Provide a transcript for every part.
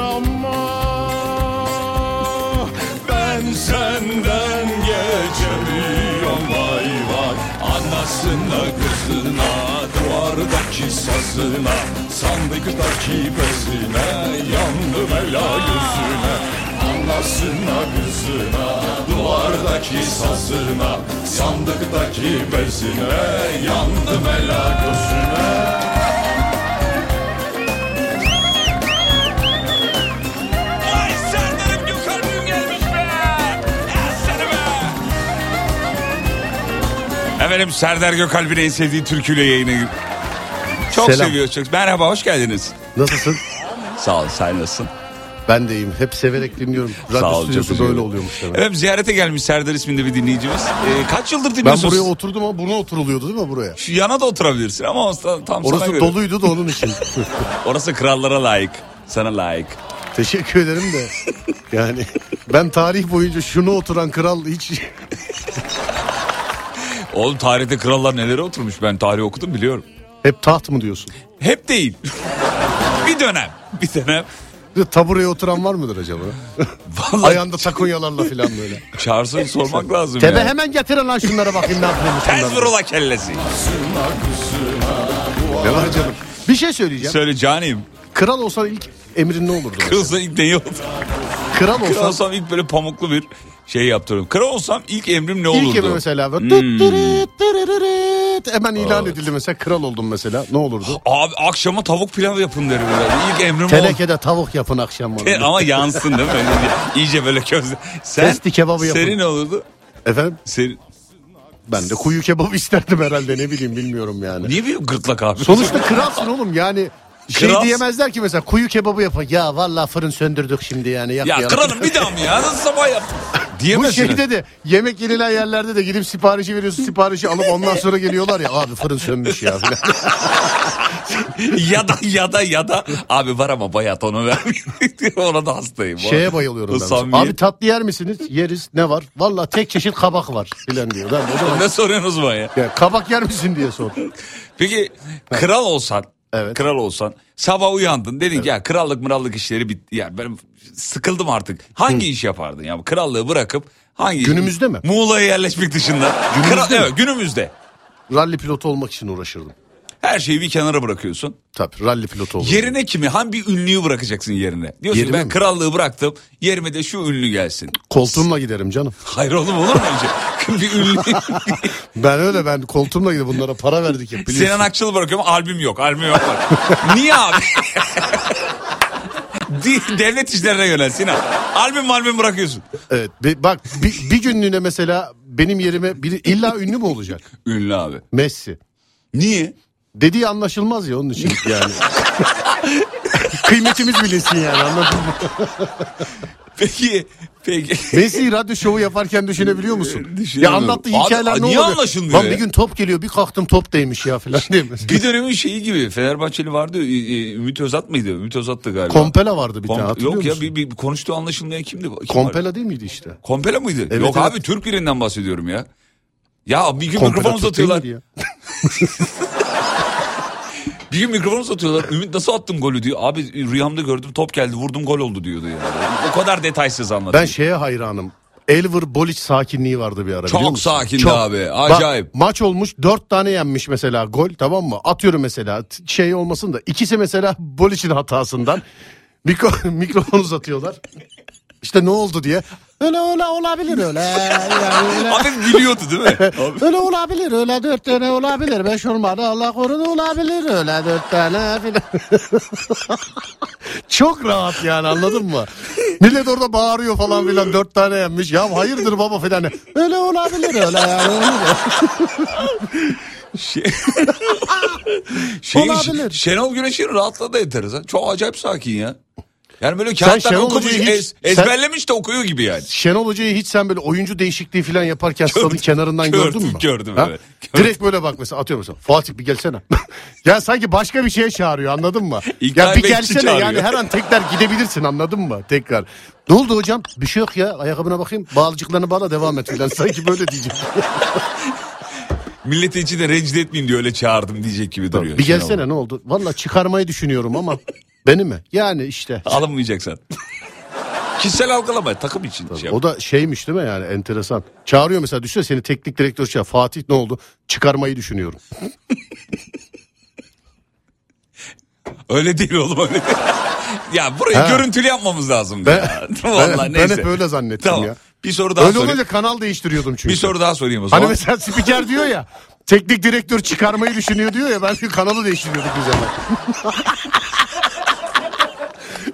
ama Ben senden geçemiyorum. Vay vay Anasına kızına Duvardaki sazına Sandıktaki bezine Yandım ela yüzüne. Anasına kızına Duvardaki sazına Sandıktaki bezine Yandım ela gözüne Efendim Serdar Gökalp'in en sevdiği türküyle yayını. Çok Selam. seviyor çok. Merhaba hoş geldiniz. Nasılsın? Sağ ol sen nasılsın? Ben de iyiyim. Hep severek dinliyorum. Sağ Radyo ol, çok stüdyosu böyle oluyormuş demek. Efendim ziyarete gelmiş Serdar isminde bir dinleyicimiz. Ee, kaç yıldır Ben dinliyorsunuz? buraya oturdum ama buna oturuluyordu değil mi buraya? Şu yana da oturabilirsin ama tam sana Orası göre. doluydu da onun için. Orası krallara layık. Sana layık. Teşekkür ederim de. Yani ben tarih boyunca şunu oturan kral hiç... Oğlum tarihte krallar nelere oturmuş ben tarih okudum biliyorum. Hep taht mı diyorsun? Hep değil. bir dönem. Bir dönem. Tabureye oturan var mıdır acaba? Vallahi Ayağında takonyalarla falan böyle. çağırsın sormak lazım Tebe ya. hemen getirin lan şunlara bakayım ne yapıyormuş. Tez vur ola kellesi. Ne var canım? Bir şey söyleyeceğim. Söyle canim. Kral olsan ilk emrin ne olurdu? Kırılsa ilk neyi oldu? Kral Kral olsam ilk böyle pamuklu bir şey yaptırırım. Kral olsam ilk emrim ne olurdu? ilk emri mesela böyle Hmm. tut tırıt tırırırıt. hemen ilan edildi mesela kral oldum mesela ne olurdu? Abi akşama tavuk pilav yapın derim. İlk emrim. Tenekede tavuk yapın akşam Ama yansın değil mi? Öyle. İyice böyle köz. Sen, Testi kebabı yapın. Senin ne olurdu? Efendim Senin... ben de kuyu kebabı isterdim herhalde ne bileyim bilmiyorum yani. Niye bir gırtlak abi? Sonuçta kralsın oğlum yani şey Kral- diyemezler ki mesela kuyu kebabı yapın. Ya vallahi fırın söndürdük şimdi yani Ya yakmayalım. kralım bir daha mı ya? Nasıl sabah yaptın? Bu Diyemezsin. şeyde de yemek yenilen yerlerde de gidip siparişi veriyorsun siparişi alıp ondan sonra geliyorlar ya abi fırın sönmüş ya ya da ya da ya da abi var ama bayat onu vermiyor. Ona da hastayım. Şeye bayılıyorum ben. samimiyet. Abi tatlı yer misiniz? Yeriz. Ne var? Vallahi tek çeşit kabak var filan diyor. Zaman Ne soruyorsunuz bana ya? ya, kabak yer misin diye sor. Peki kral olsan, Evet. kral olsan sabah uyandın dedin ki ya krallık mırallık işleri bitti. Ya ben sıkıldım artık. Hangi iş yapardın ya? Krallığı bırakıp hangi Günümüzde mi? Muğla'ya yerleşmek dışında. Günümüzde Kral, mi? evet günümüzde. Ralli pilotu olmak için uğraşırdım. Her şeyi bir kenara bırakıyorsun. Tabii ralli pilotu olurdum. Yerine kimi? Hangi ünlüyü bırakacaksın yerine? Diyorsun Yerime ben mi? krallığı bıraktım. Yerime de şu ünlü gelsin. Koltuğumla giderim canım. Hayır oğlum olur mu önce? bir ünlü. Ben öyle ben koltuğumla giderim. Bunlara para verdik ya. biliyorsun. Sinan Akçıl'ı bırakıyorum albüm yok. Albüm yok. Niye abi? Devlet işlerine yönel Sinan. Albüm albüm bırakıyorsun. Evet. bir- bak bir, bir günlüğüne mesela benim yerime biri, illa ünlü mü olacak? Ünlü abi. Messi. Niye? Dediği anlaşılmaz ya onun için yani. Kıymetimiz bilinsin yani anladın mı? Peki. Peki. Messi radyo şovu yaparken düşünebiliyor musun? Ya Düşünemiyorum. anlattığı hikayeler ne oluyor? anlaşılmıyor Lan ya? bir gün top geliyor bir kalktım top değmiş ya falan değil mi? Bir dönemin şeyi gibi Fenerbahçeli vardı. e, e, Ümit Özat mıydı? Ümit Özat'tı galiba. Kompela vardı bir Kom- tane hatırlıyor Yok ya musun? bir, bir konuştuğu anlaşılmayan kimdi? Kim? Kompela değil miydi işte? Kompela mıydı? Evet, Yok evet. abi Türk birinden bahsediyorum ya. Ya bir gün Kompela mikrofon uzatıyorlar. Bir gün mikrofon satıyorlar. Ümit nasıl attın golü diyor. Abi rüyamda gördüm top geldi vurdum gol oldu diyordu yani. O kadar detaysız anlatıyor. Ben şeye hayranım. Elver Boliç sakinliği vardı bir ara. Çok sakindi abi, acayip. Bak, maç olmuş dört tane yenmiş mesela gol tamam mı? Atıyorum mesela şey olmasın da ikisi mesela Boliç'in hatasından mikro, mikrofon uzatıyorlar. İşte ne oldu diye. Öyle öyle olabilir öyle. Yani öyle, Abi biliyordu değil mi? Öyle olabilir öyle dört tane olabilir. Beş olmadı Allah korudu olabilir öyle dört tane filan. Çok rahat yani anladın mı? Millet orada bağırıyor falan filan dört tane yenmiş. Ya hayırdır baba filan. Öyle olabilir öyle yani. Şey... şey, Olabilir. Şenol Güneş'in rahatladı enteresan. Çok acayip sakin ya. Yani böyle Sen kağıttan Şenol okumuş Hoca'yı hiç- ez- sen- ezberlemiş de okuyor gibi yani. Şenol Hoca'yı hiç sen böyle oyuncu değişikliği falan yaparken stadın kenarından gördüm, gördün mü? gördüm, Ha? evet. Gördüm. Direkt böyle bak mesela atıyorum mesela Fatih bir gelsene. ya sanki başka bir şeye çağırıyor anladın mı? İlkay ya bir gelsene çağırıyor. yani her an tekrar gidebilirsin anladın mı? Tekrar. Ne oldu hocam? Bir şey yok ya ayakkabına bakayım bağlıcıklarını bağla devam et filan. Sanki böyle diyecek. Milleti içi de rencide etmeyeyim diye öyle çağırdım diyecek gibi duruyor. bir gelsene ne oldu? Valla çıkarmayı düşünüyorum ama beni mi? Yani işte. Alınmayacaksan. Kişisel algılama takım için şey yap. O da şeymiş değil mi yani enteresan. Çağırıyor mesela düşünsene seni teknik direktör çağır. Fatih ne oldu? Çıkarmayı düşünüyorum. Öyle değil oğlum öyle. ya burayı Ha. görüntülü yapmamız lazım. Ben, ya. ben, Vallahi ben neyse. hep öyle zannettim Tamam. ya. Bir soru daha Öyle sorayım. olunca kanal değiştiriyordum çünkü. Bir soru daha sorayım o zaman. Hani mesela spiker diyor ya teknik direktör çıkarmayı düşünüyor diyor ya ben bir kanalı değiştiriyorduk biz hemen.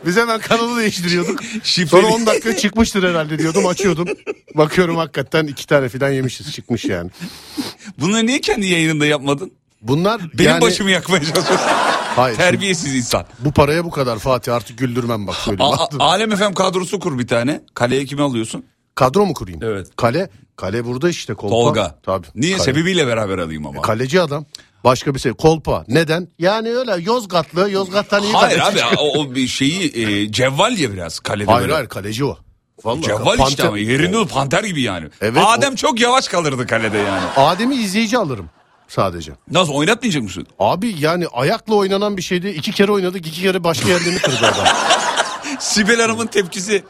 Biz hemen kanalı değiştiriyorduk. Sonra 10 dakika çıkmıştır herhalde diyordum açıyordum. Bakıyorum hakikaten iki tane filan yemişiz çıkmış yani. Bunları niye kendi yayınında yapmadın? Bunlar Benim yani, başımı yakmaya çalışıyorsun. Hayır, Terbiyesiz insan. bu paraya bu kadar Fatih artık güldürmem bak söyleyeyim. A- Alem FM kadrosu kur bir tane. Kaleye kimi alıyorsun? Kadro mu kurayım? Evet. Kale, kale burada işte kolpa. Tolga. Tabii. Niye? Kale. Sebebiyle beraber alayım ama. Kaleci adam. Başka bir şey. Kolpa. Neden? Yani öyle Yozgatlı. Yozgat'tan iyi Hayır abi o, o bir şeyi e, cevval ya biraz kalede Hayır böyle. hayır kaleci o. Vallahi Cevval işte Panter- ama yerinde o panter gibi yani. Evet, Adem çok yavaş kalırdı kalede yani. Adem'i izleyici alırım sadece. Nasıl oynatmayacak mısın? Abi yani ayakla oynanan bir şeydi. İki kere oynadık. iki kere başka yerlerini kırdı adam. Sibel Hanım'ın tepkisi.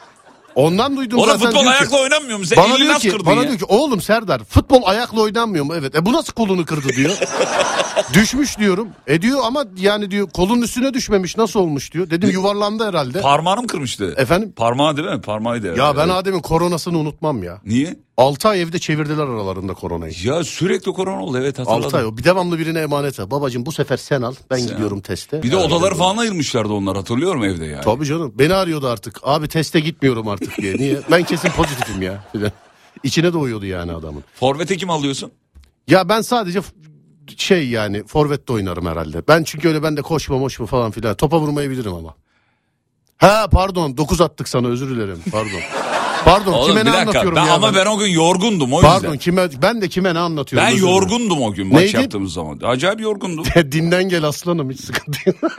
Ondan duydum Oğlum zaten. futbol diyor ki- ayakla oynanmıyor mu? Sen Bana diyor ki, bana ya? diyor ki oğlum Serdar futbol ayakla oynanmıyor mu? Evet. E bu nasıl kolunu kırdı diyor. Düşmüş diyorum. E diyor ama yani diyor kolun üstüne düşmemiş nasıl olmuş diyor. Dedim yuvarlandı herhalde. Parmağını mı kırmıştı? Efendim? Parmağı değil mi? Parmağıydı Ya herhalde. ben Adem'in koronasını unutmam ya. Niye? 6 ay evde çevirdiler aralarında koronayı. Ya sürekli korona oldu evet hatırladım. 6 ay o. Bir devamlı birine emanet ha. Babacım bu sefer sen al. Ben gidiyorum teste. Bir de Evet. odaları falan ayırmışlardı onlar hatırlıyorum evde yani. Tabii canım. Beni arıyordu artık. Abi teste gitmiyorum artık diye. Niye? Ben kesin pozitifim ya. İçine doğuyordu yani adamın. Forvet'e kim alıyorsun? Ya ben sadece şey yani forvette oynarım herhalde. Ben çünkü öyle ben de koşma moşma falan filan. Topa vurmayı bilirim ama. Ha pardon 9 attık sana özür dilerim. Pardon. Pardon Oğlum kime ne dakika anlatıyorum ben, ya ama ben o gün yorgundum o Pardon yüzden. kime ben de kime ne anlatıyorum. Ben yorgundum o gün maç Neydi? yaptığımız zaman. Acayip yorgundum. Dinden gel aslanım hiç sıkıntı yok.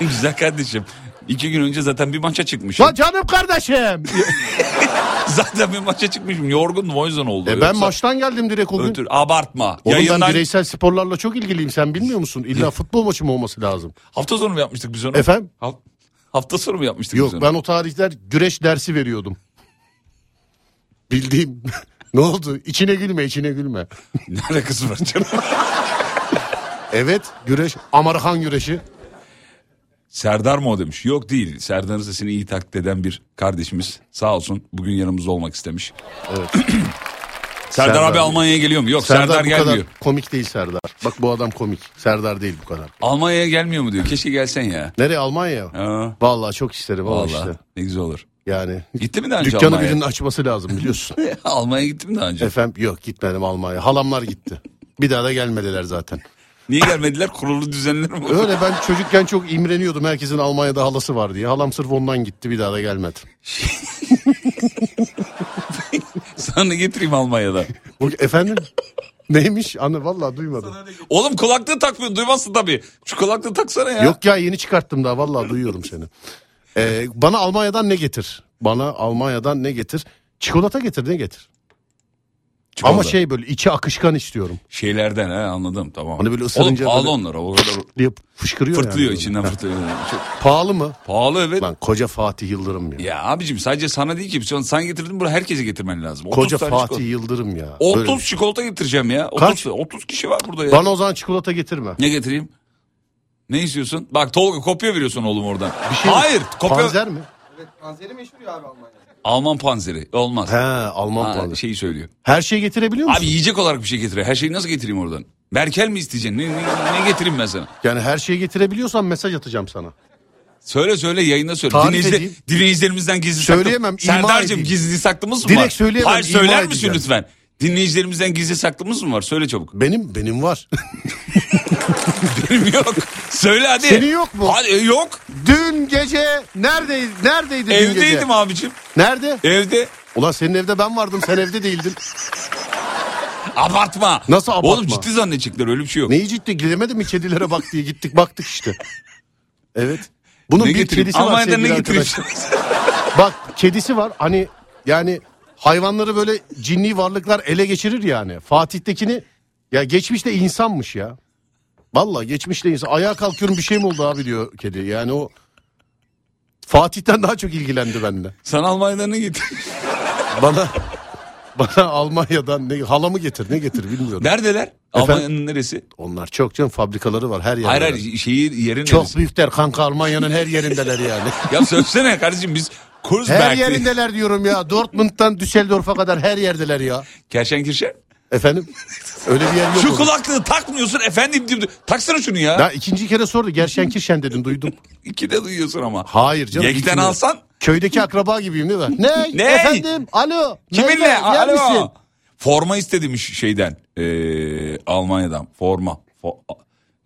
Güzel kardeşim. İki gün önce zaten bir maça çıkmışım. Lan canım kardeşim. zaten bir maça çıkmışım. Yorgundum o yüzden oldu. E ben Yoksa maçtan geldim direkt o gün. ötür- abartma. Oğlum ben Yayından bireysel sporlarla çok ilgiliyim sen bilmiyor musun? İlla futbol maçı mı olması lazım? hafta sonu mu yapmıştık biz onu? Efendim? Ha- Hafta sonu mu yapmıştık Yok ben o tarihler güreş dersi veriyordum. Bildiğim. ne oldu? İçine gülme içine gülme. Ne alakası var canım? Evet güreş Amerikan güreşi. Serdar mı o demiş? Yok değil. Serdar'ın sesini iyi taklit eden bir kardeşimiz. Sağ olsun bugün yanımızda olmak istemiş. Evet. Serdar, Serdar abi. Almanya'ya geliyor mu? Yok Serdar, Serdar, bu gelmiyor. kadar komik değil Serdar. Bak bu adam komik. Serdar değil bu kadar. Almanya'ya gelmiyor mu diyor. Keşke gelsen ya. Nereye Almanya? Ha, Vallahi çok isterim ama vallahi işte. ne güzel olur. Yani Gitti mi daha önce dükkanı Almanya'ya? birinin açması lazım biliyorsun. Almanya'ya gitti mi daha önce? Efendim yok gitmedim Almanya. Halamlar gitti. Bir daha da gelmediler zaten. Niye gelmediler? Kurulu düzenler mi? Öyle ben çocukken çok imreniyordum herkesin Almanya'da halası var diye. Halam sırf ondan gitti bir daha da gelmedi. Ne getireyim Almanya'dan? Bu, efendim? Neymiş? Anne vallahi duymadım. Oğlum kulaklığı takmıyorsun duymazsın tabii. Şu kulaklığı taksana ya. Yok ya yeni çıkarttım daha vallahi duyuyorum seni. Ee, bana Almanya'dan ne getir? Bana Almanya'dan ne getir? Çikolata getir ne getir? Çikolata. Ama şey böyle içi akışkan istiyorum. Şeylerden ha anladım tamam. Hani böyle ısırınca Oğlum pahalı böyle- onlar o kadar Diye fışkırıyor fırtlıyor yani. içinden fırtlıyor. Çok Pahalı mı? pahalı evet. Lan koca Fatih Yıldırım ya. Ya abicim sadece sana değil ki. Sen, sen getirdin bunu herkese getirmen lazım. 30 koca Fatih çikolata. Yıldırım ya. 30 Böyle- çikolata getireceğim ya. 30, Kaç? 30 kişi var burada ya. Bana o zaman çikolata getirme. Ne getireyim? Ne istiyorsun? Bak Tolga kopya veriyorsun oğlum oradan. Bir şey mi? Hayır kopya. Panzer mi? Evet panzeri meşhur ya abi Almanya'da. Alman panzeri. Olmaz. He Alman Ha, panzer. şeyi söylüyor. Her şeyi getirebiliyor musun? Abi yiyecek olarak bir şey getiriyor. Her şeyi nasıl getireyim oradan? Merkel mi isteyeceksin? Ne, ne, ne getireyim ben sana? Yani her şeyi getirebiliyorsan mesaj atacağım sana. Söyle söyle yayında söyle. Tarif Dinleyici- edeyim. dinleyicilerimizden gizli Söyleyemem, saklı. ima Serdar'cığım gizli saklımız mı Direkt var? söyleyemem, Hayır söyler misin lütfen? Dinleyicilerimizden gizli saklımız mı var? Söyle çabuk. Benim benim var. Benim yok. Söyle hadi. Senin yok mu? Hadi, e, yok. Dün gece neredeydin? Neredeydin dün gece? Evdeydim abicim. Nerede? Evde. Ulan senin evde ben vardım sen evde değildin. Abartma. Nasıl abartma? Oğlum ciddi zannedecekler öyle bir şey yok. Neyi ciddi gidemedim mi kedilere bak diye gittik baktık işte. Evet. Bunun Ne bir getireyim? kedisi var Almanya'dan sevgili ne arkadaşlar. Bak kedisi var hani yani hayvanları böyle cinli varlıklar ele geçirir yani. Fatih'tekini ya geçmişte insanmış ya. Vallahi geçmişte insan. Ayağa kalkıyorum bir şey mi oldu abi diyor kedi. Yani o Fatih'ten daha çok ilgilendi bende. Sana Almanya'dan ne? Bana bana Almanya'dan ne halamı getir ne getir bilmiyorum. Neredeler? Almanya'nın neresi? Onlar çok canım fabrikaları var her yerde. Hayır hayır şehir yerin Çok neresi? büyükler kanka Almanya'nın her yerindeler yani. Ya söylesene kardeşim biz her yerindeler diyorum ya. Dortmund'dan Düsseldorf'a kadar her yerdeler ya. Kerşenkirchen. Efendim? Öyle bir yer yok. Şu orada. kulaklığı takmıyorsun efendim. diyor. Taksana şunu ya. Ya ikinci kere sordu. Gerşenkirchen dedin duydum. İki de duyuyorsun ama. Hayır canım. Yekten alsan Köydeki akraba gibiyim değil mi? Ne? Ne? Efendim? Alo? kiminle? Meyve, yer misin? Alo. Forma istemiş şeyden. Ee, Almanya'dan. Forma. Fo-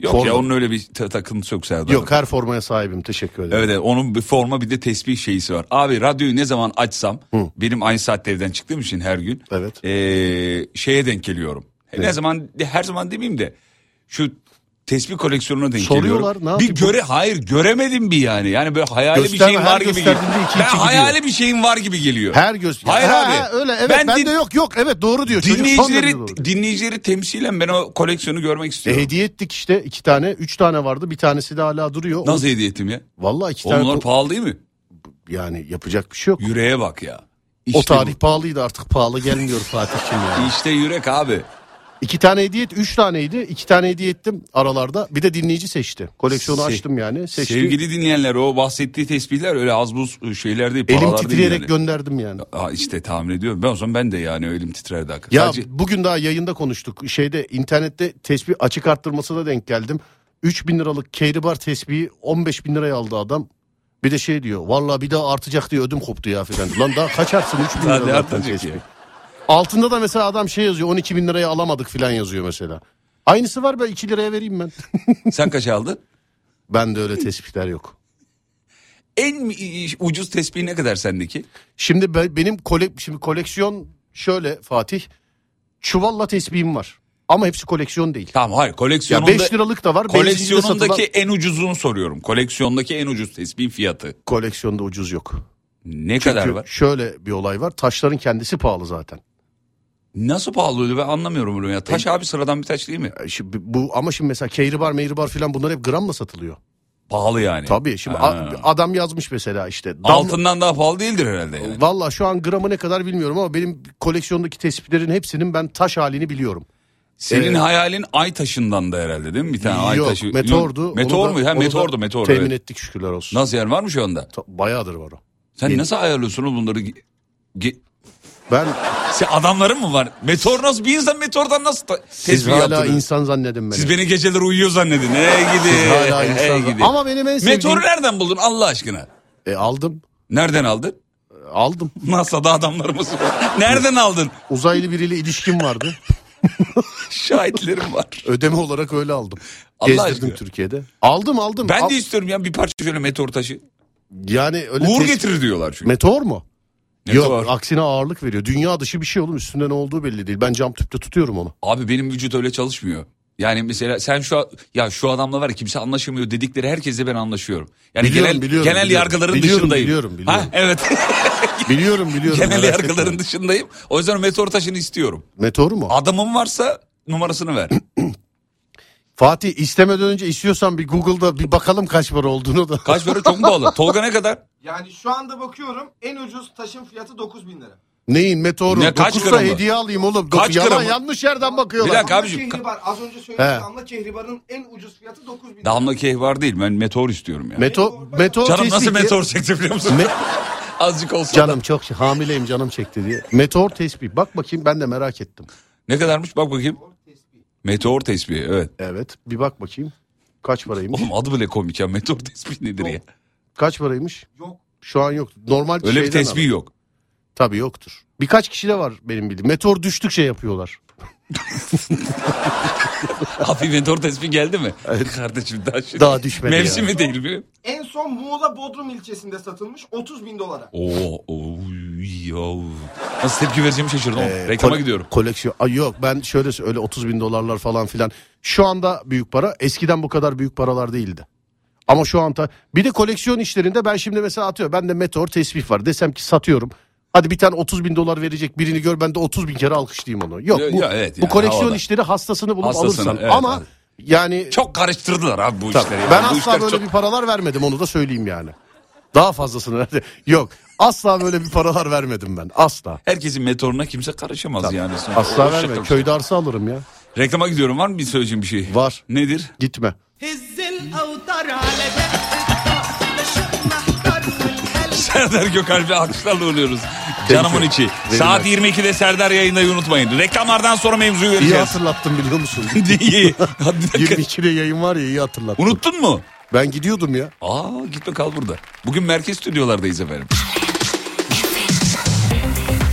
Yok Forma. ya onun öyle bir ta- takıntısı yok Serdar. Yok her formaya sahibim. Teşekkür ederim. Evet, evet onun bir forma bir de tesbih şeysi var. Abi radyoyu ne zaman açsam benim aynı saatte evden çıktığım için her gün Evet. ee, şeye denk geliyorum. Ne zaman her zaman demeyeyim de şu tesbih koleksiyonuna denk Soruyorlar, geliyorum. ne bir yapayım? göre hayır göremedim bir yani. Yani böyle hayali Gösterme, bir şeyin her var gibi geliyor. iki Ben iki hayali bir şeyin var gibi geliyor. Her göz. Hayır Ha, abi. ha, öyle evet. Ben Ben, din- de yok yok. Evet doğru diyor. Dinleyicileri dinleyicileri temsilen ben o koleksiyonu görmek E, istiyorum. hediye ettik işte iki tane. Üç tane vardı. Bir tanesi de hala duruyor. Nasıl hediye ettim ya? Vallahi iki tane. Onlar pahalı değil mi? Yani yapacak bir şey yok. Yüreğe bak ya. o İşte tarih bu. pahalıydı artık pahalı gelmiyor Fatih'cim yani. İşte yürek abi. İki tane hediye et, üç taneydi. İki tane hediye ettim aralarda. Bir de dinleyici seçti. Koleksiyonu Se- açtım yani. Seçti. Sevgili dinleyenler o bahsettiği tesbihler öyle az buz şeyler değil. Elim paralar değil titreyerek yani. gönderdim yani. Aa, işte tahmin ediyorum. Ben o zaman ben de yani elim titrerdi hakikaten. Ya Sadece- bugün daha yayında konuştuk. Şeyde internette tespih açık arttırmasına denk geldim. 3 bin liralık Keyribar tespihi 15 bin liraya aldı adam. Bir de şey diyor. Vallahi bir daha artacak diye ödüm koptu ya filan. Lan daha kaç artsın 3 bin Daha lira ne zaten artacak tespih. ya? Altında da mesela adam şey yazıyor 12 bin liraya alamadık filan yazıyor mesela. Aynısı var ben 2 liraya vereyim ben. Sen kaç aldın? ben de öyle tespihler yok. En ucuz tespih ne kadar sendeki? Şimdi be- benim kole, şimdi koleksiyon şöyle Fatih. Çuvalla tesbihim var. Ama hepsi koleksiyon değil. Tamam hayır Ya koleksiyonunda 5 liralık da var. koleksiyonundaki satılan- en ucuzunu soruyorum. Koleksiyondaki en ucuz tespihin fiyatı. koleksiyonda ucuz yok. Ne Çünkü kadar var? şöyle bir olay var. Taşların kendisi pahalı zaten. Nasıl pahalı öyle ben anlamıyorum bunu ya. Taş abi sıradan bir taş değil mi? E, Şimdi bu ama şimdi mesela keyribar meyribar filan bunlar hep gramla satılıyor. Pahalı yani. Tabii şimdi a- adam yazmış mesela işte. Dam- Altından daha pahalı değildir herhalde yani. Valla şu an gramı ne kadar bilmiyorum ama benim koleksiyondaki tespitlerin hepsinin ben taş halini biliyorum. Senin Ee, hayalin ay taşından da herhalde değil mi? Bir tane ay Yok taşı. meteordu. Yok, Meteor mu? Ha meteordu meteor. Temin evet. ettik şükürler olsun. Nasıl yani var mı şu anda? Ta- Bayağıdır var o. Sen Yeni. nasıl ayarlıyorsun bunları? Ge- Ben Sen adamların mı var? Meteor nasıl? Bir insan meteordan nasıl ta- siz tespih hala yaptırıyor? insan zannedin beni. Siz beni geceleri uyuyor zannedin. Ey gidi. Siz hala ey insan gidi. Ama benim en sevdiğim... Meteoru nereden buldun Allah aşkına? E, aldım. Nereden aldın? Aldım. NASA'da adamlarımız var. Nereden aldın? Uzaylı biriyle ilişkim vardı. Şahitlerim var. Ödeme olarak öyle aldım. Allah Gezdirdim aşkına. Türkiye'de. Aldım aldım. Ben Al- de istiyorum ya bir parça şöyle meteor taşı. Yani öyle Uğur tes- getirir diyorlar çünkü. Meteor mu? Yok aksine ağırlık veriyor. Dünya dışı bir şey oğlum üstünde ne olduğu belli değil. Ben cam tüpte tutuyorum onu. Abi benim vücut öyle çalışmıyor. Yani mesela sen şu ya şu adamla var ya kimse anlaşamıyor dedikleri herkesle ben anlaşıyorum. Yani Biliyorum, genel biliyorum, genel biliyorum. yargıların Biliyorum, dışındayım. biliyorum, biliyorum. Ha evet. Biliyorum biliyorum. genel yargıların etme. dışındayım. O yüzden meteor taşını istiyorum. Meteor mu? Adamın varsa numarasını ver. Fatih istemeden önce istiyorsan bir Google'da bir bakalım kaç para olduğunu da. Kaç para çok mu pahalı? Tolga ne kadar? Yani şu anda bakıyorum en ucuz taşın fiyatı 9000 lira. Neyin meteoru? Ne, kaç Dokuzsa gramı? hediye alayım oğlum. Kaç Yalan, gramı? yanlış yerden Bir bakıyorlar. dakika Damla abicim. kehribar az önce He. söylediğim damla kehribarın en ucuz fiyatı 9000 lira. Damla kehvar değil ben meteor istiyorum ya. Meto, meteor Canım nasıl tespih diye- meteor çekti biliyor musun? Me- Azıcık olsa da. Canım çok şey- hamileyim canım çekti diye. Meteor tespih. Bak bakayım ben de merak ettim. Ne kadarmış bak bakayım. Meteor tespihi evet. Evet bir bak bakayım. Kaç paraymış? Oğlum adı bile komik ya meteor tespihi nedir ya? Kaç paraymış? Yok. Şu an yok. Normal Öyle bir tesbih al. yok. Tabii yoktur. Birkaç kişi de var benim bildiğim. Meteor düştükçe yapıyorlar. Hafif meteor tespih geldi mi? Kardeşim daha, şimdi- Daha düşmedi Mevsimi değil mi? En son Muğla Bodrum ilçesinde satılmış 30 bin dolara. Oo, oo, yav. Nasıl tepki vereceğimi şaşırdım. Ee, Reklama gidiyorum. Koleksiyon. Ay yok ben şöyle öyle 30 bin dolarlar falan filan. Şu anda büyük para. Eskiden bu kadar büyük paralar değildi. Ama şu anda bir de koleksiyon işlerinde ben şimdi mesela atıyorum. Ben de meteor tesbih var. Desem ki satıyorum. Hadi bir tane 30 bin dolar verecek birini gör ben de 30 bin kere alkışlayayım onu. Yok bu, ya evet bu yani, koleksiyon havada. işleri hastasını bulup Hastasını, alırsan. evet, Ama evet. yani Çok karıştırdılar abi bu Tabii. işleri. ben bu asla böyle çok... bir paralar vermedim onu da söyleyeyim yani. Daha fazlasını yok. Asla böyle bir paralar vermedim ben. Asla. Herkesin meteoruna kimse karışamaz Tabii. yani. Sonra. Asla verme. Köyde arsa alırım ya. Reklama gidiyorum. Var mı bir söyleyeceğim bir şey? Var. Nedir? Gitme. Serdar Gökalp'e alkışlarla oluyoruz. Canımın içi. Saat 22'de Serdar yayındayı unutmayın. Reklamlardan sonra mevzuyu vereceğiz. İyi hatırlattın biliyor musun? iyi. 22'de yayın var ya iyi hatırlattın. Unuttun mu? Ben gidiyordum ya. Aa gitme kal burada. Bugün merkez stüdyolardayız efendim.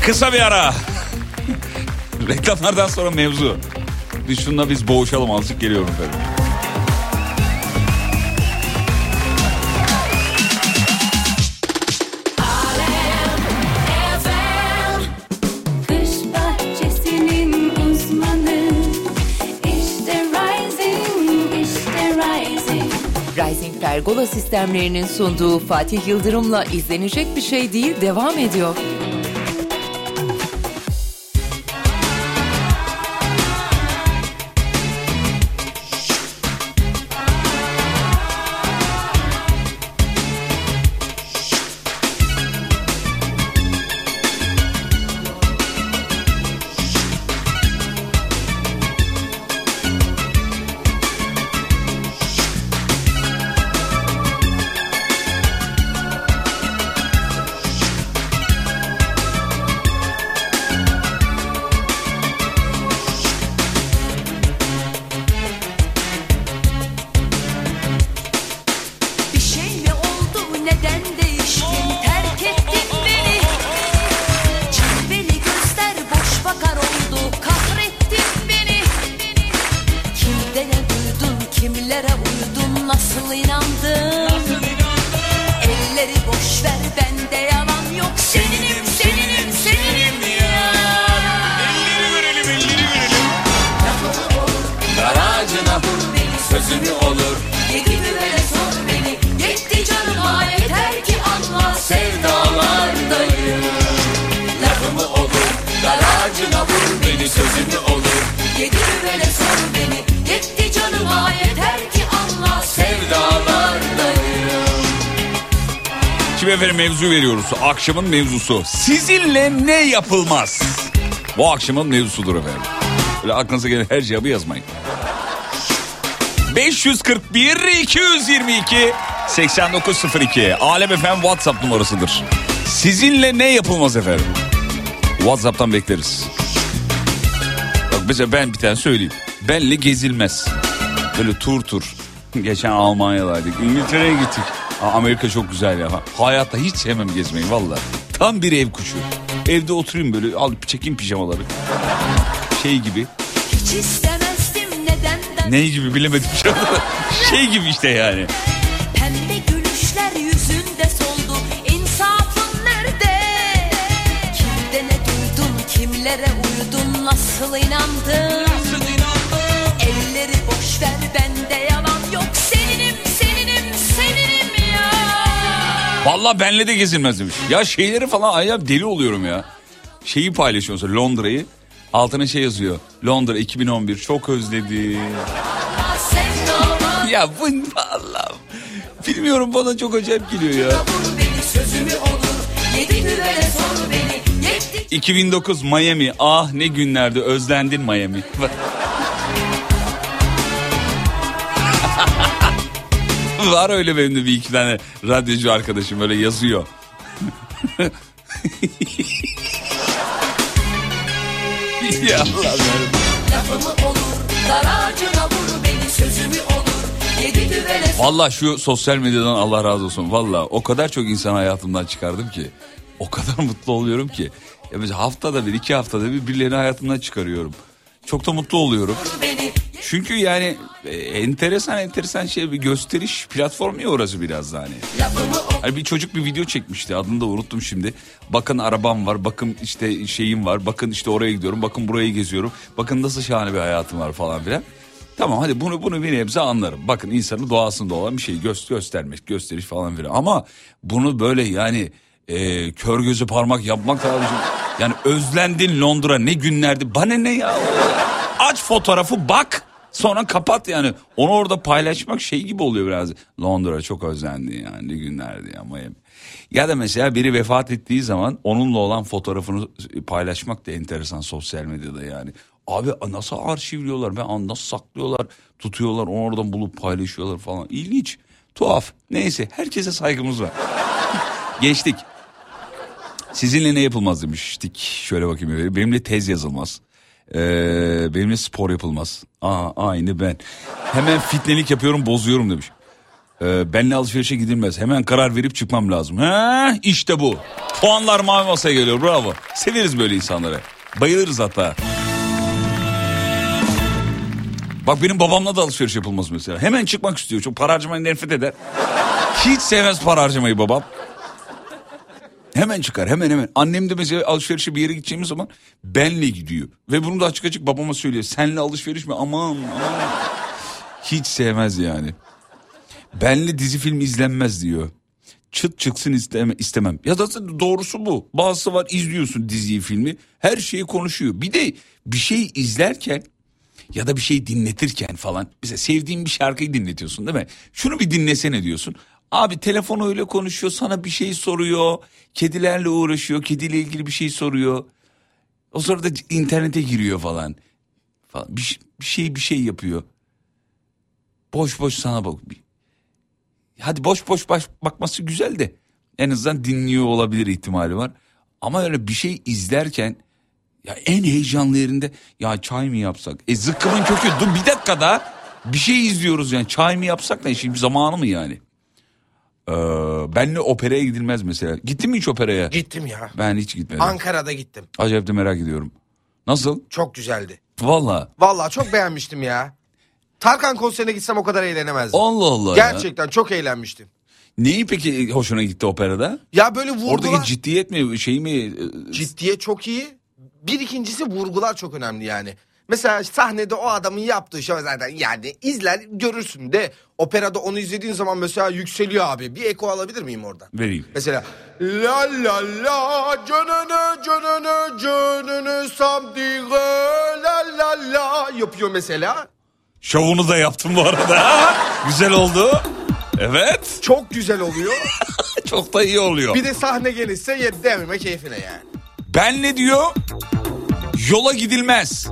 Kısa bir ara. Reklamlardan sonra mevzu. Biz şununla biz boğuşalım azıcık geliyorum efendim. Kış bahçesinin uzmanı İşte Rising, işte Rising Rising Pergola sistemlerinin sunduğu Fatih Yıldırım'la izlenecek bir şey değil devam ediyor. Akşamın mevzusu. Sizinle ne yapılmaz? Bu akşamın mevzusudur efendim. Öyle aklınıza gelen her cevabı yazmayın. 541 222 8902 Alem efendim WhatsApp numarasıdır. Sizinle ne yapılmaz efendim? WhatsApp'tan bekleriz. Bak mesela ben bir tane söyleyeyim. Benle gezilmez. Böyle tur tur. Geçen Almanya'daydık. İngiltere'ye gittik. Amerika çok güzel ya. Hayatta hiç sevmem gezmeyi valla. Tam bir ev kuşu. Evde oturayım böyle al çekeyim pijamaları. Şey gibi. Hiç istemezdim nedenden Ne gibi bilemedim şu anda. Şey gibi işte yani. Valla benle de gezilmez demiş. Ya şeyleri falan ay deli oluyorum ya. Şeyi paylaşıyor mesela Londra'yı. Altına şey yazıyor. Londra 2011 çok. Sevdama Ya bu valla. Bilmiyorum bana çok acayip geliyor ya. vur beni sözümü olur Yedi düvele sor beni Yetti 2009 Miami. Ah ne günlerdi özlendin Miami. Var öyle benim de bir iki tane radyocu arkadaşım böyle yazıyor. ya Allah lafımı olur vur beni sözümü olur Valla şu sosyal medyadan Allah razı olsun. Valla o kadar çok insan hayatımdan çıkardım ki. O kadar mutlu oluyorum ki. Ya biz haftada bir iki haftada bir birilerini hayatımdan çıkarıyorum. Çok da mutlu oluyorum. Çünkü yani e, enteresan enteresan şey bir gösteriş platformu ya orası biraz da hani. Hani bir çocuk bir video çekmişti adını da unuttum şimdi. Bakın arabam var bakın işte şeyim var bakın işte oraya gidiyorum bakın burayı geziyorum. Bakın nasıl şahane bir hayatım var falan filan. Tamam hadi bunu bunu bir nebze anlarım. Bakın insanın doğasında olan bir şey göz, göstermek gösteriş falan filan. Ama bunu böyle yani e, kör gözü parmak yapmak da yani özlendin Londra ne günlerdi bana ne ya aç fotoğrafı bak sonra kapat yani onu orada paylaşmak şey gibi oluyor biraz Londra çok özlendi yani ne günlerdi ya Miami. Ya da mesela biri vefat ettiği zaman onunla olan fotoğrafını paylaşmak da enteresan sosyal medyada yani. Abi nasıl arşivliyorlar ben nasıl saklıyorlar tutuyorlar onu oradan bulup paylaşıyorlar falan ilginç tuhaf neyse herkese saygımız var. Geçtik. Sizinle ne yapılmaz demiştik. Şöyle bakayım. Benimle tez yazılmaz. Ee, benimle spor yapılmaz. Aa, aynı ben. Hemen fitnelik yapıyorum bozuyorum demiş. Ee, benle alışverişe gidilmez. Hemen karar verip çıkmam lazım. He, işte bu. Puanlar mavi masaya geliyor. Bravo. Severiz böyle insanları. Bayılırız hatta. Bak benim babamla da alışveriş yapılmaz mesela. Hemen çıkmak istiyor. Çok para harcamayı nefret eder. Hiç sevmez para harcamayı babam. Hemen çıkar hemen hemen. Annem de mesela alışverişe bir yere gideceğimiz zaman benle gidiyor. Ve bunu da açık açık babama söylüyor. Senle alışveriş mi? Aman aman. Hiç sevmez yani. Benle dizi film izlenmez diyor. Çıt çıksın isteme, istemem. Ya da doğrusu bu. Bazısı var izliyorsun diziyi filmi. Her şeyi konuşuyor. Bir de bir şey izlerken ya da bir şey dinletirken falan. Mesela sevdiğin bir şarkıyı dinletiyorsun değil mi? Şunu bir dinlesene diyorsun. Abi telefonu öyle konuşuyor sana bir şey soruyor. Kedilerle uğraşıyor. Kediyle ilgili bir şey soruyor. O sırada internete giriyor falan. falan. Bir, bir şey bir şey yapıyor. Boş boş sana bak. Hadi boş boş baş, bakması güzel de en azından dinliyor olabilir ihtimali var. Ama öyle bir şey izlerken ya en heyecanlı yerinde ya çay mı yapsak? E zıkkımın kökü dur bir dakikada bir şey izliyoruz yani çay mı yapsak da şimdi zamanı mı yani? Ee, benle operaya gidilmez mesela. Gittin mi hiç operaya? Gittim ya. Ben hiç gitmedim. Ankara'da gittim. Acayip de merak ediyorum. Nasıl? Çok güzeldi. Valla. Vallahi çok beğenmiştim ya. Tarkan konserine gitsem o kadar eğlenemezdim. Allah Allah ya. Gerçekten çok eğlenmiştim. Neyi peki hoşuna gitti operada? Ya böyle vurgular... Oradaki ciddiyet mi şey mi? e, Ciddiye çok iyi. Bir ikincisi vurgular çok önemli yani. Mesela sahnede o adamın yaptığı şey zaten yani izler görürsün de operada onu izlediğin zaman mesela yükseliyor abi. Bir eko alabilir miyim oradan? Vereyim. Mesela la la la canını canını canını samdige la la la yapıyor mesela. Şovunu da yaptım bu arada. Güzel oldu. Evet. Çok güzel oluyor. Çok da iyi oluyor. Bir de sahne gelirse yer devrime keyfine yani. Ben ne diyor? Yola gidilmez.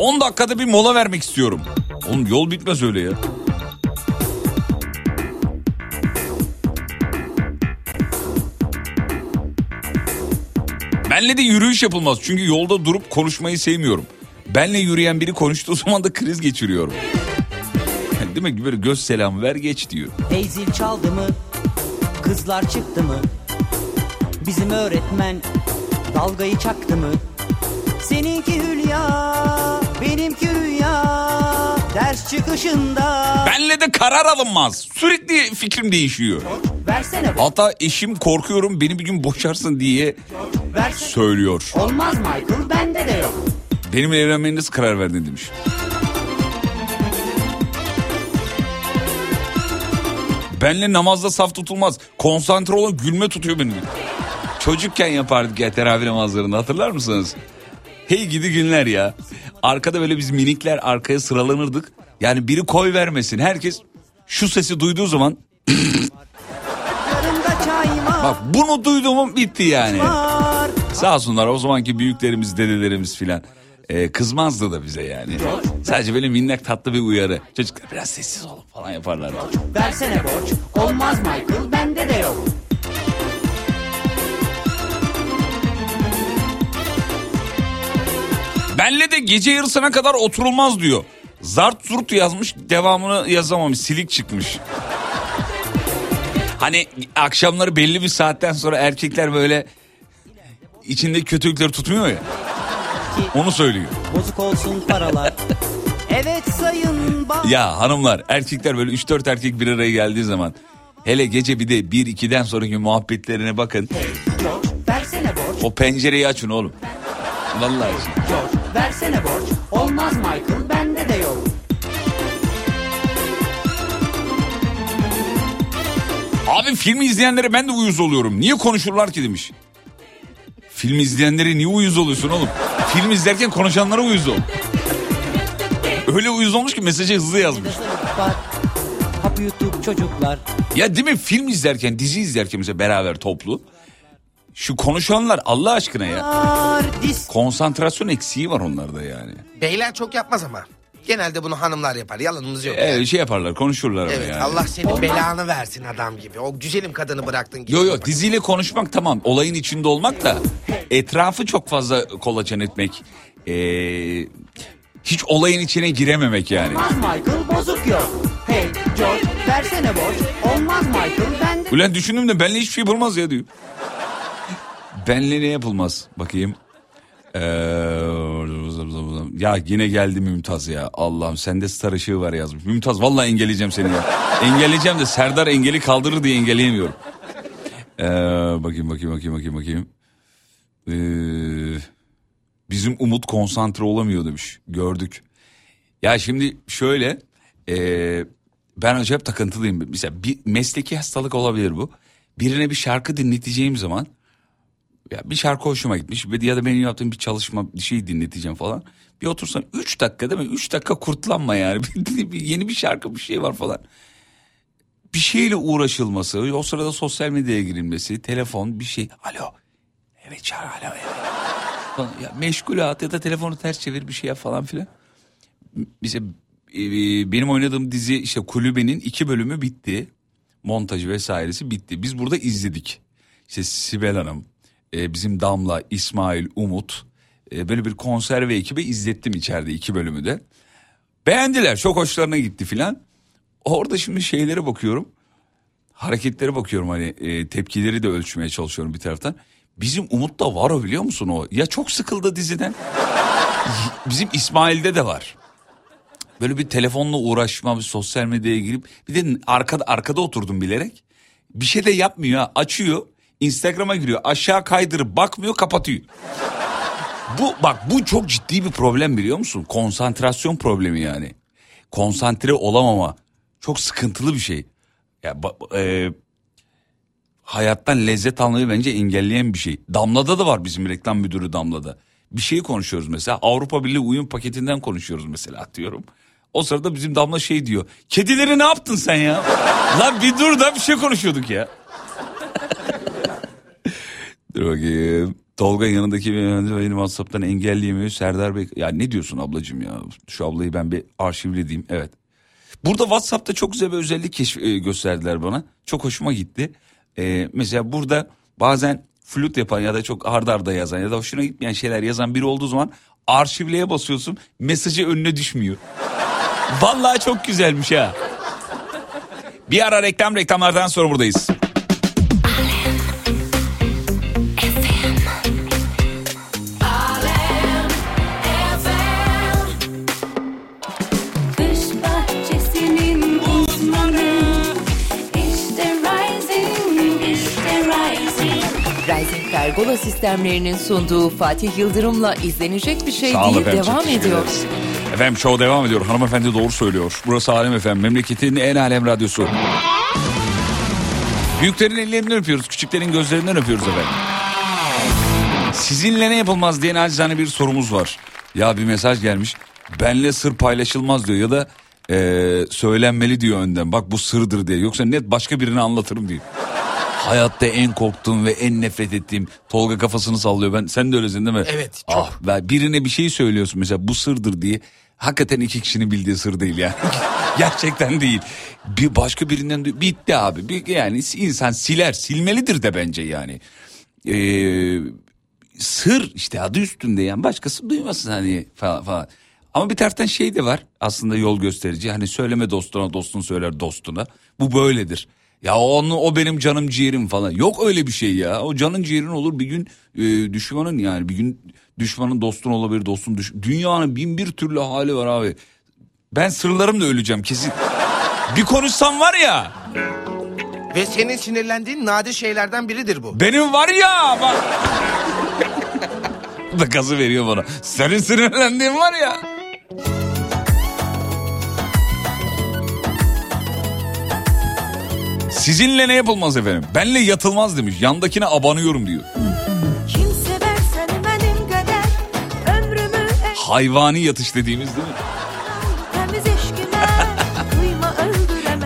10 dakikada bir mola vermek istiyorum. Oğlum yol bitmez öyle ya. Benle de yürüyüş yapılmaz. Çünkü yolda durup konuşmayı sevmiyorum. Benle yürüyen biri konuştuğu zaman da kriz geçiriyorum. Değil mi? Böyle göz selamı ver geç diyor. Hey zil çaldı mı? Kızlar çıktı mı? Bizim öğretmen dalgayı çaktı mı? Seninki hülya, benimki rüya. Ders çıkışında Benle de karar alınmaz. Sürekli fikrim değişiyor. versene Hatta eşim korkuyorum beni bir gün boşarsın diye versene. söylüyor. Olmaz Michael, bende de yok. Benimle evlenmeye nasıl karar verdin demiş. Benle namazda saf tutulmaz. Konsantre olun gülme tutuyor beni. Çocukken yapardık ya teravih namazlarını hatırlar mısınız? Hey gidi günler ya. Arkada böyle biz minikler arkaya sıralanırdık. Yani biri koy vermesin. Herkes şu sesi duyduğu zaman bak bunu duyduğum bitti yani. Sağ olsunlar o zamanki büyüklerimiz dedelerimiz filan. Ee, kızmazdı da bize yani. Sadece böyle minnak tatlı bir uyarı. Çocuklar biraz sessiz olun falan yaparlar. Versene borç. Olmaz Michael, bende de yok. Benle de gece yarısına kadar oturulmaz diyor. Zart zurt yazmış devamını yazamamış silik çıkmış. Hani akşamları belli bir saatten sonra erkekler böyle içinde kötülükleri tutmuyor ya. Onu söylüyor. Bozuk olsun paralar. Evet sayın. Ya hanımlar erkekler böyle 3-4 erkek bir araya geldiği zaman hele gece bir de 1-2'den sonraki muhabbetlerine bakın. George versene borç. O pencereyi açın oğlum. Vallahi. George versene borç. Olmaz Michael bende de yok. Abi filmi izleyenlere ben de uyuz oluyorum. Niye konuşurlar ki demiş. Film izleyenlere niye uyuz oluyorsun oğlum? Film izlerken konuşanlara uyuz ol. Öyle uyuz olmuş ki mesajı hızlı yazmış. Ya değil mi film izlerken dizi izlerken mesela beraber toplu. Şu konuşanlar Allah aşkına ya. Konsantrasyon eksiği var onlarda yani. Beyler çok yapmaz ama. Genelde bunu hanımlar yapar. Yalanımız yok. Evet şey yaparlar konuşurlar ama Evet yani. Allah senin belanı versin adam gibi. O güzelim kadını bıraktın gibi. Yo yo diziyle konuşmak tamam olayın içinde olmak da etrafı çok fazla kolaçan etmek. Ee, hiç olayın içine girememek yani. Olmaz Michael bozuk yok. Hey George versene borç. Olmaz Michael bende. Ulan düşündüm de benle hiçbir şey yapılmaz ya diyor. Benle ne yapılmaz bakayım. Ee, ya yine geldi Mümtaz ya. Allah'ım sende star ışığı var yazmış. Mümtaz vallahi engelleyeceğim seni ya. Engelleyeceğim de Serdar engeli kaldırır diye engelleyemiyorum. Ee, bakayım bakayım bakayım bakayım bakayım. Ee, bizim Umut konsantre olamıyor demiş. Gördük. Ya şimdi şöyle e, ben acayip takıntılıyım. Mesela bir mesleki hastalık olabilir bu. Birine bir şarkı dinleteceğim zaman ya bir şarkı hoşuma gitmiş ya da benim yaptığım bir çalışma bir şey dinleteceğim falan. Bir otursan 3 dakika değil mi? 3 dakika kurtlanma yani. Yeni bir şarkı bir şey var falan. Bir şeyle uğraşılması, o sırada sosyal medyaya girilmesi, telefon bir şey. Alo. Evet çağır alo. Evet. Ya meşgulat ya da telefonu ters çevir bir şey yap falan filan. Bize e, benim oynadığım dizi işte kulübenin iki bölümü bitti. Montajı vesairesi bitti. Biz burada izledik. İşte Sibel Hanım, e, bizim Damla, İsmail, Umut e, böyle bir konserve ekibi izlettim içeride iki bölümü de. Beğendiler çok hoşlarına gitti filan. Orada şimdi şeylere bakıyorum. Hareketlere bakıyorum hani e, tepkileri de ölçmeye çalışıyorum bir taraftan. Bizim Umut'ta var o biliyor musun o? Ya çok sıkıldı diziden. Bizim İsmail'de de var. Böyle bir telefonla uğraşma, bir sosyal medyaya girip bir de arkada arkada oturdum bilerek. Bir şey de yapmıyor. Açıyor. Instagram'a giriyor. Aşağı kaydırıp bakmıyor, kapatıyor. Bu bak bu çok ciddi bir problem biliyor musun? Konsantrasyon problemi yani. Konsantre olamama çok sıkıntılı bir şey. Ya e, hayattan lezzet almayı bence engelleyen bir şey. Damla'da da var bizim reklam müdürü Damla'da. Bir şey konuşuyoruz mesela Avrupa Birliği uyum paketinden konuşuyoruz mesela atıyorum. O sırada bizim Damla şey diyor. Kedileri ne yaptın sen ya? Lan bir dur da bir şey konuşuyorduk ya. Dur bakayım. Tolga yanındaki beyefendi beni WhatsApp'tan engelleyemiyor. Serdar Bey ya ne diyorsun ablacığım ya? Şu ablayı ben bir arşivlediğim. Evet. Burada WhatsApp'ta çok güzel bir özellik keşf- e, gösterdiler bana. Çok hoşuma gitti. Ee, mesela burada bazen flüt yapan ya da çok ardarda arda yazan ya da hoşuna gitmeyen şeyler yazan biri olduğu zaman arşivleye basıyorsun. Mesajı önüne düşmüyor. Vallahi çok güzelmiş ha. Bir ara reklam reklamlardan sonra buradayız. Pergola sistemlerinin sunduğu Fatih Yıldırım'la izlenecek bir şey Sağ değil efendim, devam ediyor. ederiz. Efendim show devam ediyor. Hanımefendi doğru söylüyor. Burası Alem Efendim. Memleketin en alem radyosu. Büyüklerin ellerinden öpüyoruz. Küçüklerin gözlerinden öpüyoruz efendim. Sizinle ne yapılmaz diye nacizane bir sorumuz var. Ya bir mesaj gelmiş. Benle sır paylaşılmaz diyor ya da eee, söylenmeli diyor önden. Bak bu sırdır diye. Yoksa net başka birine anlatırım diyor. Hayatta en korktuğum ve en nefret ettiğim Tolga kafasını sallıyor. Ben sen de öylesin değil mi? Evet, çok. Ah, birine bir şey söylüyorsun mesela bu sırdır diye. Hakikaten iki kişinin bildiği sır değil yani. Gerçekten değil. Bir başka birinden duy- bitti abi. Bir, yani insan siler, silmelidir de bence yani. Ee, sır işte adı üstünde yani başkası duymasın hani falan falan. Ama bir taraftan şey de var aslında yol gösterici. Hani söyleme dostuna dostun söyler dostuna. Bu böyledir. Ya onu o benim canım ciğerim falan. Yok öyle bir şey ya. O canın ciğerin olur bir gün e, düşmanın yani bir gün düşmanın dostun olabilir dostun düş. Dünyanın bin bir türlü hali var abi. Ben sırlarımla öleceğim kesin. Bir konuşsam var ya Ve senin sinirlendiğin nadir şeylerden biridir bu. benim var ya bak. da gazı veriyor bana. Senin sinirlendiğin var ya. Sizinle ne yapılmaz efendim? Benle yatılmaz demiş. Yandakine abanıyorum diyor. Kadar Ömrümü Hayvani yatış dediğimiz değil mi?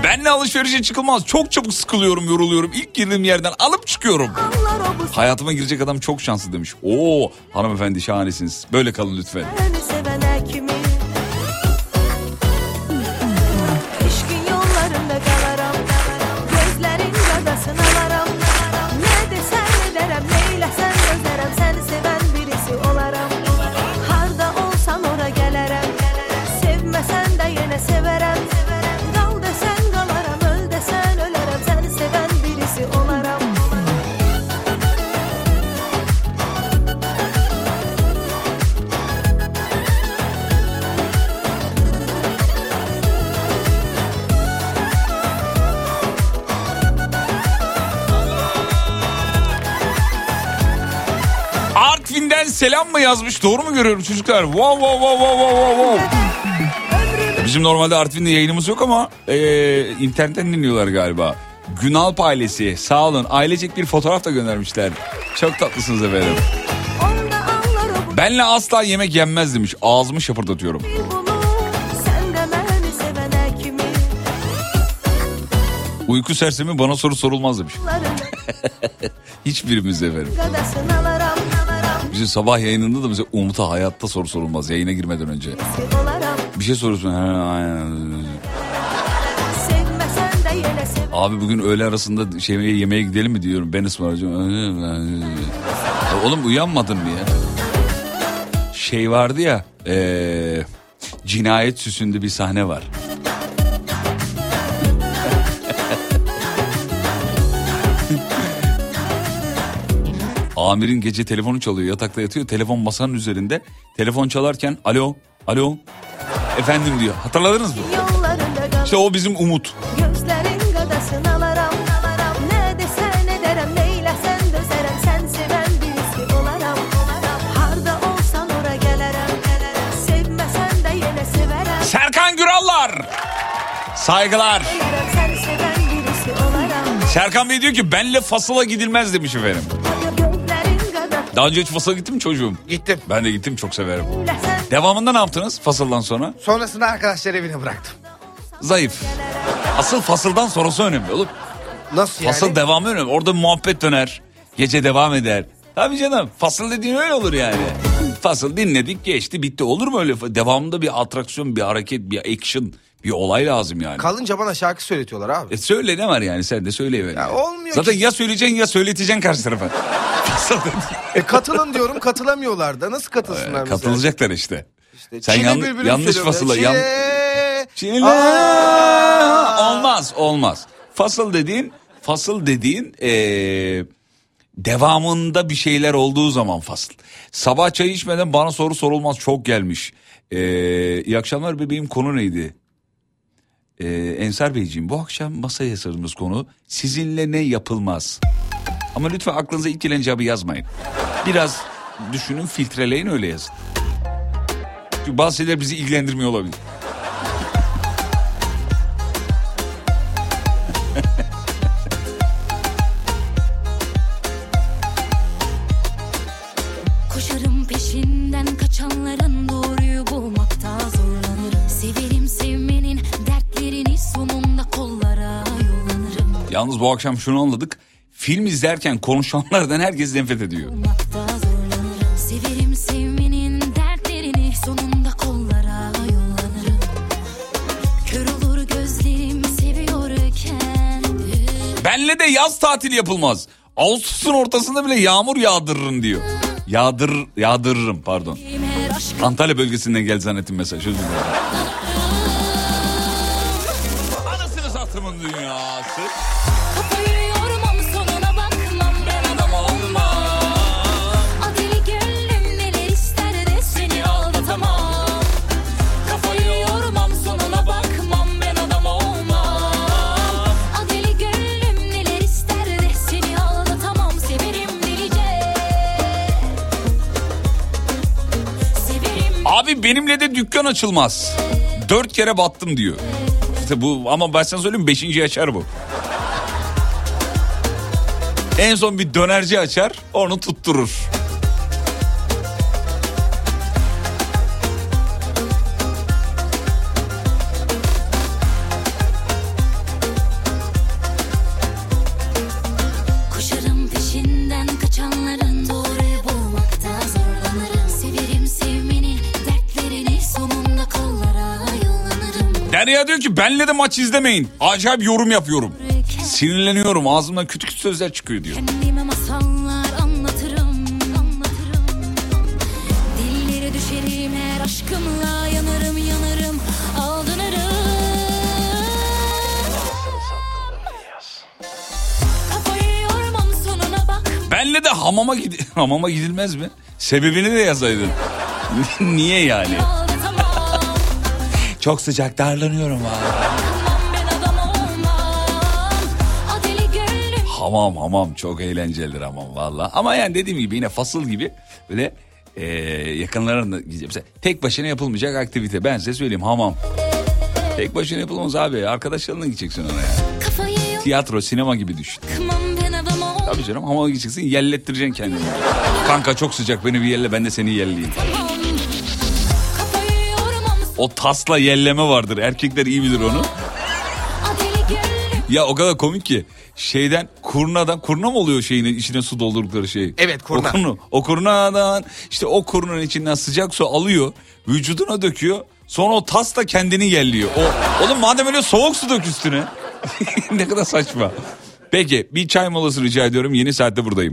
Benle alışverişe çıkılmaz. Çok çabuk sıkılıyorum, yoruluyorum. İlk girdiğim yerden alıp çıkıyorum. Hayatıma girecek adam çok şanslı demiş. Oo hanımefendi şahanesiniz. Böyle kalın lütfen. seni selam mı yazmış? Doğru mu görüyorum çocuklar? Wow wow wow wow wow wow. Bizim normalde Artvin'de yayınımız yok ama eee, internetten dinliyorlar galiba. Günalp ailesi sağ olun. Ailecek bir fotoğraf da göndermişler. Çok tatlısınız efendim. Benle asla yemek yenmez demiş. Ağzımı şapırdatıyorum. Uyku sersemi bana soru sorulmaz demiş. Hiçbirimiz efendim. Bizim sabah yayınında da bize Umut'a hayatta soru sorulmaz yayına girmeden önce. Bir şey soruyorsun. Abi bugün öğle arasında şey yemeğe gidelim mi diyorum. Ben ısmarlayacağım. Ya Oğlum uyanmadın mı ya? Şey vardı ya. eee, cinayet süsünde bir sahne var. Amirin gece telefonu çalıyor yatakta yatıyor telefon masanın üzerinde telefon çalarken alo alo efendim diyor hatırladınız mı? İşte o bizim Umut. Gözlerin gadasını alarım Ne desen ederim neylesen dözerem Sen seven birisi olarım Harda olsan ora gelirim Sevmesen de yine severem Serkan Gürallar. Saygılar. Serkan Bey diyor ki benle fasıla gidilmez demiş efendim. Daha önce hiç fasıla gittin mi çocuğum? Gittim. Ben de gittim çok severim. Devamında ne yaptınız fasıldan sonra? Sonrasında arkadaşlar evine bıraktım. Zayıf. Asıl fasıldan sonrası önemli oğlum. Nasıl yani? Fasıl devamı önemli. Orada muhabbet döner. Gece devam eder. Tabii canım fasıl dediğin öyle olur yani. Fasıl dinledik geçti bitti olur mu öyle? Devamında bir atraksiyon bir hareket bir action bir olay lazım yani. Kalınca bana şarkı söyletiyorlar abi. E söyle ne var yani sen de söyleyiver. Ya olmuyor Zaten ki. ya söyleyeceksin ya söyleteceksin karşı tarafa. E katılın diyorum katılamıyorlar da nasıl katılsınlar mesela? Katılacaklar işte. İşte Sen yan- yanlış fasıla. ya. Yan... Çile. Olmaz olmaz. Fasıl dediğin fasıl dediğin eee, devamında bir şeyler olduğu zaman fasıl. Sabah çay içmeden bana soru sorulmaz çok gelmiş. Eee iyi akşamlar bebeğim konu neydi? Eee Ensar Beyciğim bu akşam masaya yasardığımız konu sizinle ne yapılmaz? Ama lütfen aklınıza ilk gelen cevabı yazmayın. Biraz düşünün filtreleyin öyle yazın. Çünkü bazı şeyler bizi ilgilendirmiyor olabilir. Yalnız bu akşam şunu anladık. Film izlerken konuşanlardan herkes nefret ediyor. Bulmakta zorlanırım. Severim sevmenin dertlerini sonunda kollara yollanırım. Kör olur gözlerim seviyorken. Benle de yaz tatili yapılmaz. Ağustos'un ortasında bile yağmur yağdırırım diyor. Yağdır, yağdırırım pardon. Antalya bölgesinden geldi zannettim mesaj. Özür dilerim. Benimle de dükkan açılmaz. Dört kere battım diyor. İşte bu ama ben sana söyleyeyim beşinci açar bu. En son bir dönerci açar onu tutturur. Ki benle de maç izlemeyin. Acayip yorum yapıyorum. Sinirleniyorum ağzımdan kötü kötü sözler çıkıyor diyor. Benle de hamama, gid hamama gidilmez mi? Sebebini de yazaydın. Niye yani? Çok sıcak darlanıyorum gönlüm Hamam hamam çok eğlencelidir hamam valla. Ama yani dediğim gibi yine fasıl gibi böyle e, yakınlarında gideceğim. Tek başına yapılmayacak aktivite. Ben size söyleyeyim hamam. Tek başına yapılmaz abi. Arkadaşlarınla gideceksin ona Tiyatro, sinema gibi düşün. Tabii canım hamama gideceksin yellettireceksin kendini. Kanka çok sıcak beni bir yelle ben de seni yelleyeyim. O tasla yelleme vardır. Erkekler iyi bilir onu. Ya o kadar komik ki şeyden kurnadan kurna mı oluyor şeyin içine su doldurdukları şey? Evet, kurna. O, kurna, o kurnadan işte o kurnanın içinden sıcak su alıyor vücuduna döküyor sonra o tas da kendini yelliyor. O, oğlum madem öyle soğuk su dök üstüne. ne kadar saçma. Peki bir çay molası rica ediyorum yeni saatte buradayım.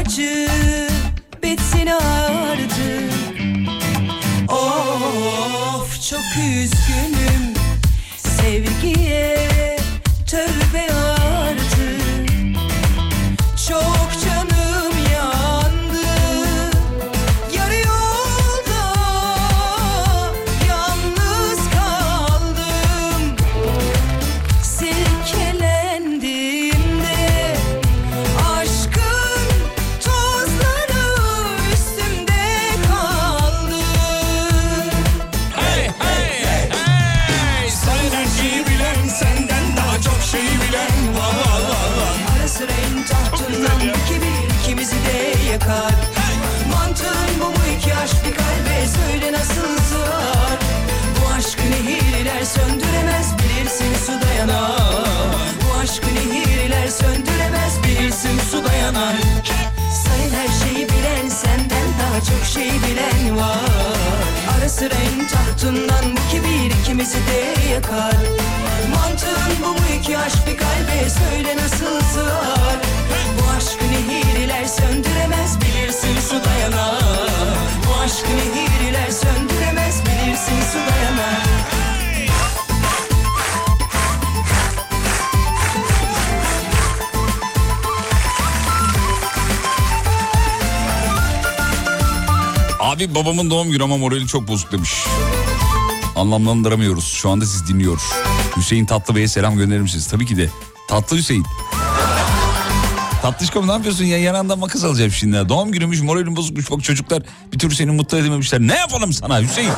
Acı bitsin artık. Of çok üzgünüm Sevgiye Abi babamın doğum günü ama morali çok bozuk demiş. Anlamlandıramıyoruz. Şu anda siz dinliyor. Hüseyin Tatlı Bey'e selam gönderir misiniz? Tabii ki de. Tatlı Hüseyin. Tatlışkom ne yapıyorsun ya? Yanından makas alacağım şimdi. Doğum günümüş, moralim bozukmuş. Bak çocuklar bir türlü seni mutlu edememişler. Ne yapalım sana Hüseyin?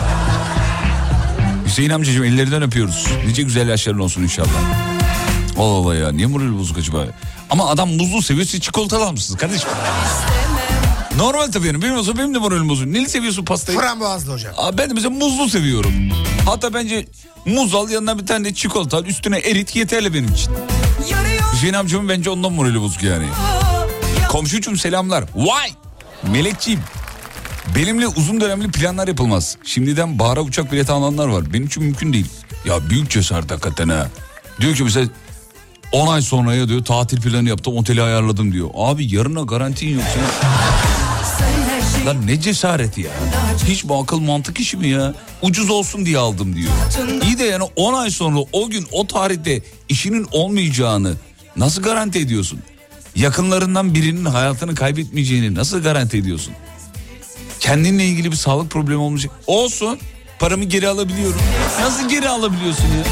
Hüseyin amcacığım ellerinden öpüyoruz. Nice güzel yaşların olsun inşallah. Allah Allah ya niye morali bozuk acaba? Ama adam muzlu seviyor siz çikolatalı almışsınız kardeşim. Normal tabii yani benim olsa benim de moralim bozuk. Neli seviyorsun pastayı? Frambuazlı hocam. Aa, ben de mesela muzlu seviyorum. Hatta bence muz al yanına bir tane de çikolata üstüne erit yeterli benim için. Hüseyin amcamın bence ondan morali bozuk yani. Komşucum selamlar. Vay! Melekciğim. Benimle uzun dönemli planlar yapılmaz. Şimdiden bahara uçak bileti alanlar var. Benim için mümkün değil. Ya büyük cesaret hakikaten ha. Diyor ki mesela 10 ay sonraya diyor tatil planı yaptım oteli ayarladım diyor. Abi yarına garantin yok senin. Lan ne cesareti ya. Hiç bu akıl mantık işi mi ya? Ucuz olsun diye aldım diyor. İyi de yani 10 ay sonra o gün o tarihte işinin olmayacağını nasıl garanti ediyorsun? Yakınlarından birinin hayatını kaybetmeyeceğini nasıl garanti ediyorsun? Kendinle ilgili bir sağlık problemi olmayacak. Olsun. Paramı geri alabiliyorum. Nasıl geri alabiliyorsun ya?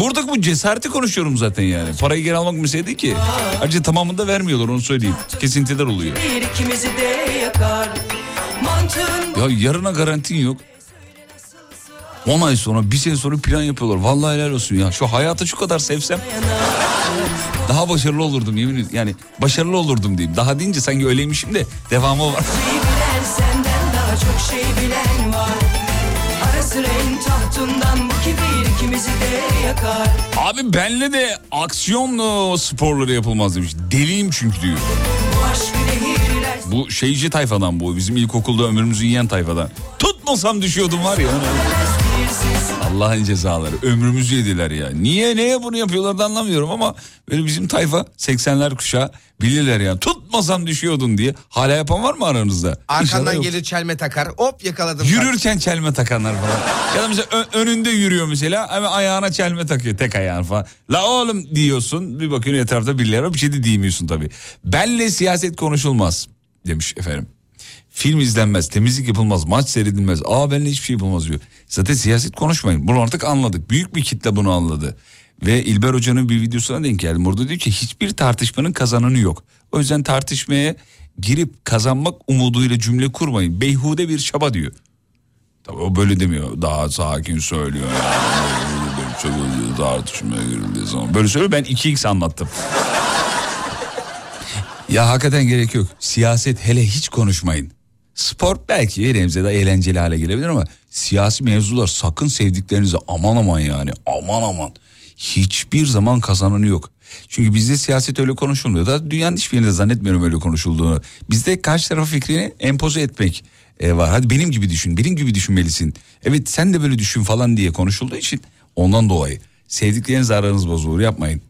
Burada bu cesareti konuşuyorum zaten yani. Parayı geri almak mesele değil ki. Ayrıca tamamını da vermiyorlar onu söyleyeyim. Kesintiler oluyor. Ya yarına garantin yok. 10 ay sonra bir sene sonra plan yapıyorlar. Vallahi helal olsun ya. Şu hayatı şu kadar sevsem daha başarılı olurdum yemin ederim. Yani başarılı olurdum diyeyim. Daha deyince sanki öyleymişim de devamı var. bilen senden daha çok şey bilen var Ara sıra tahtından ikimizi de yakar Abi benle de aksiyon sporları yapılmaz demiş. Deliyim çünkü diyor. Bu Bu şeyci tayfadan bu. Bizim ilkokulda ömrümüzü yiyen tayfadan. Tutmasam düşüyordum var ya. Allah'ın cezaları. Ömrümüzü yediler ya. Niye neye bunu yapıyorlar da anlamıyorum ama böyle bizim tayfa 80'ler kuşağı bilirler ya. Tutmasam düşüyordun diye. Hala yapan var mı aranızda? Arkandan gelir çelme takar. Hop yakaladım. Yürürken çelme takanlar falan. ya da mesela önünde yürüyor mesela hemen ayağına çelme takıyor tek ayağını falan. La oğlum diyorsun bir bakıyorsun etrafta birileri bir şey de diyemiyorsun tabii. Benle siyaset konuşulmaz demiş efendim. Film izlenmez, temizlik yapılmaz, maç seyredilmez. Aa benimle hiçbir şey yapılmaz diyor. Zaten siyaset konuşmayın. Bunu artık anladık. Büyük bir kitle bunu anladı. Ve İlber Hoca'nın bir videosuna denk geldim. Orada diyor ki hiçbir tartışmanın kazananı yok. O yüzden tartışmaya girip kazanmak umuduyla cümle kurmayın. Beyhude bir çaba diyor. Tabii o böyle demiyor. Daha sakin söylüyor. Yani. Tartışmaya girildiği zaman. Böyle söylüyor ben 2x anlattım. ya hakikaten gerek yok. Siyaset hele hiç konuşmayın. Spor belki yerimize de eğlenceli hale gelebilir ama siyasi mevzular sakın sevdiklerinize aman aman yani aman aman. Hiçbir zaman kazananı yok. Çünkü bizde siyaset öyle konuşulmuyor. Da dünyanın hiçbir yerinde zannetmiyorum öyle konuşulduğunu. Bizde karşı taraf fikrini empoze etmek e, var. Hadi benim gibi düşün, benim gibi düşünmelisin. Evet sen de böyle düşün falan diye konuşulduğu için ondan dolayı. Sevdiklerinizle aranız bozulur yapmayın.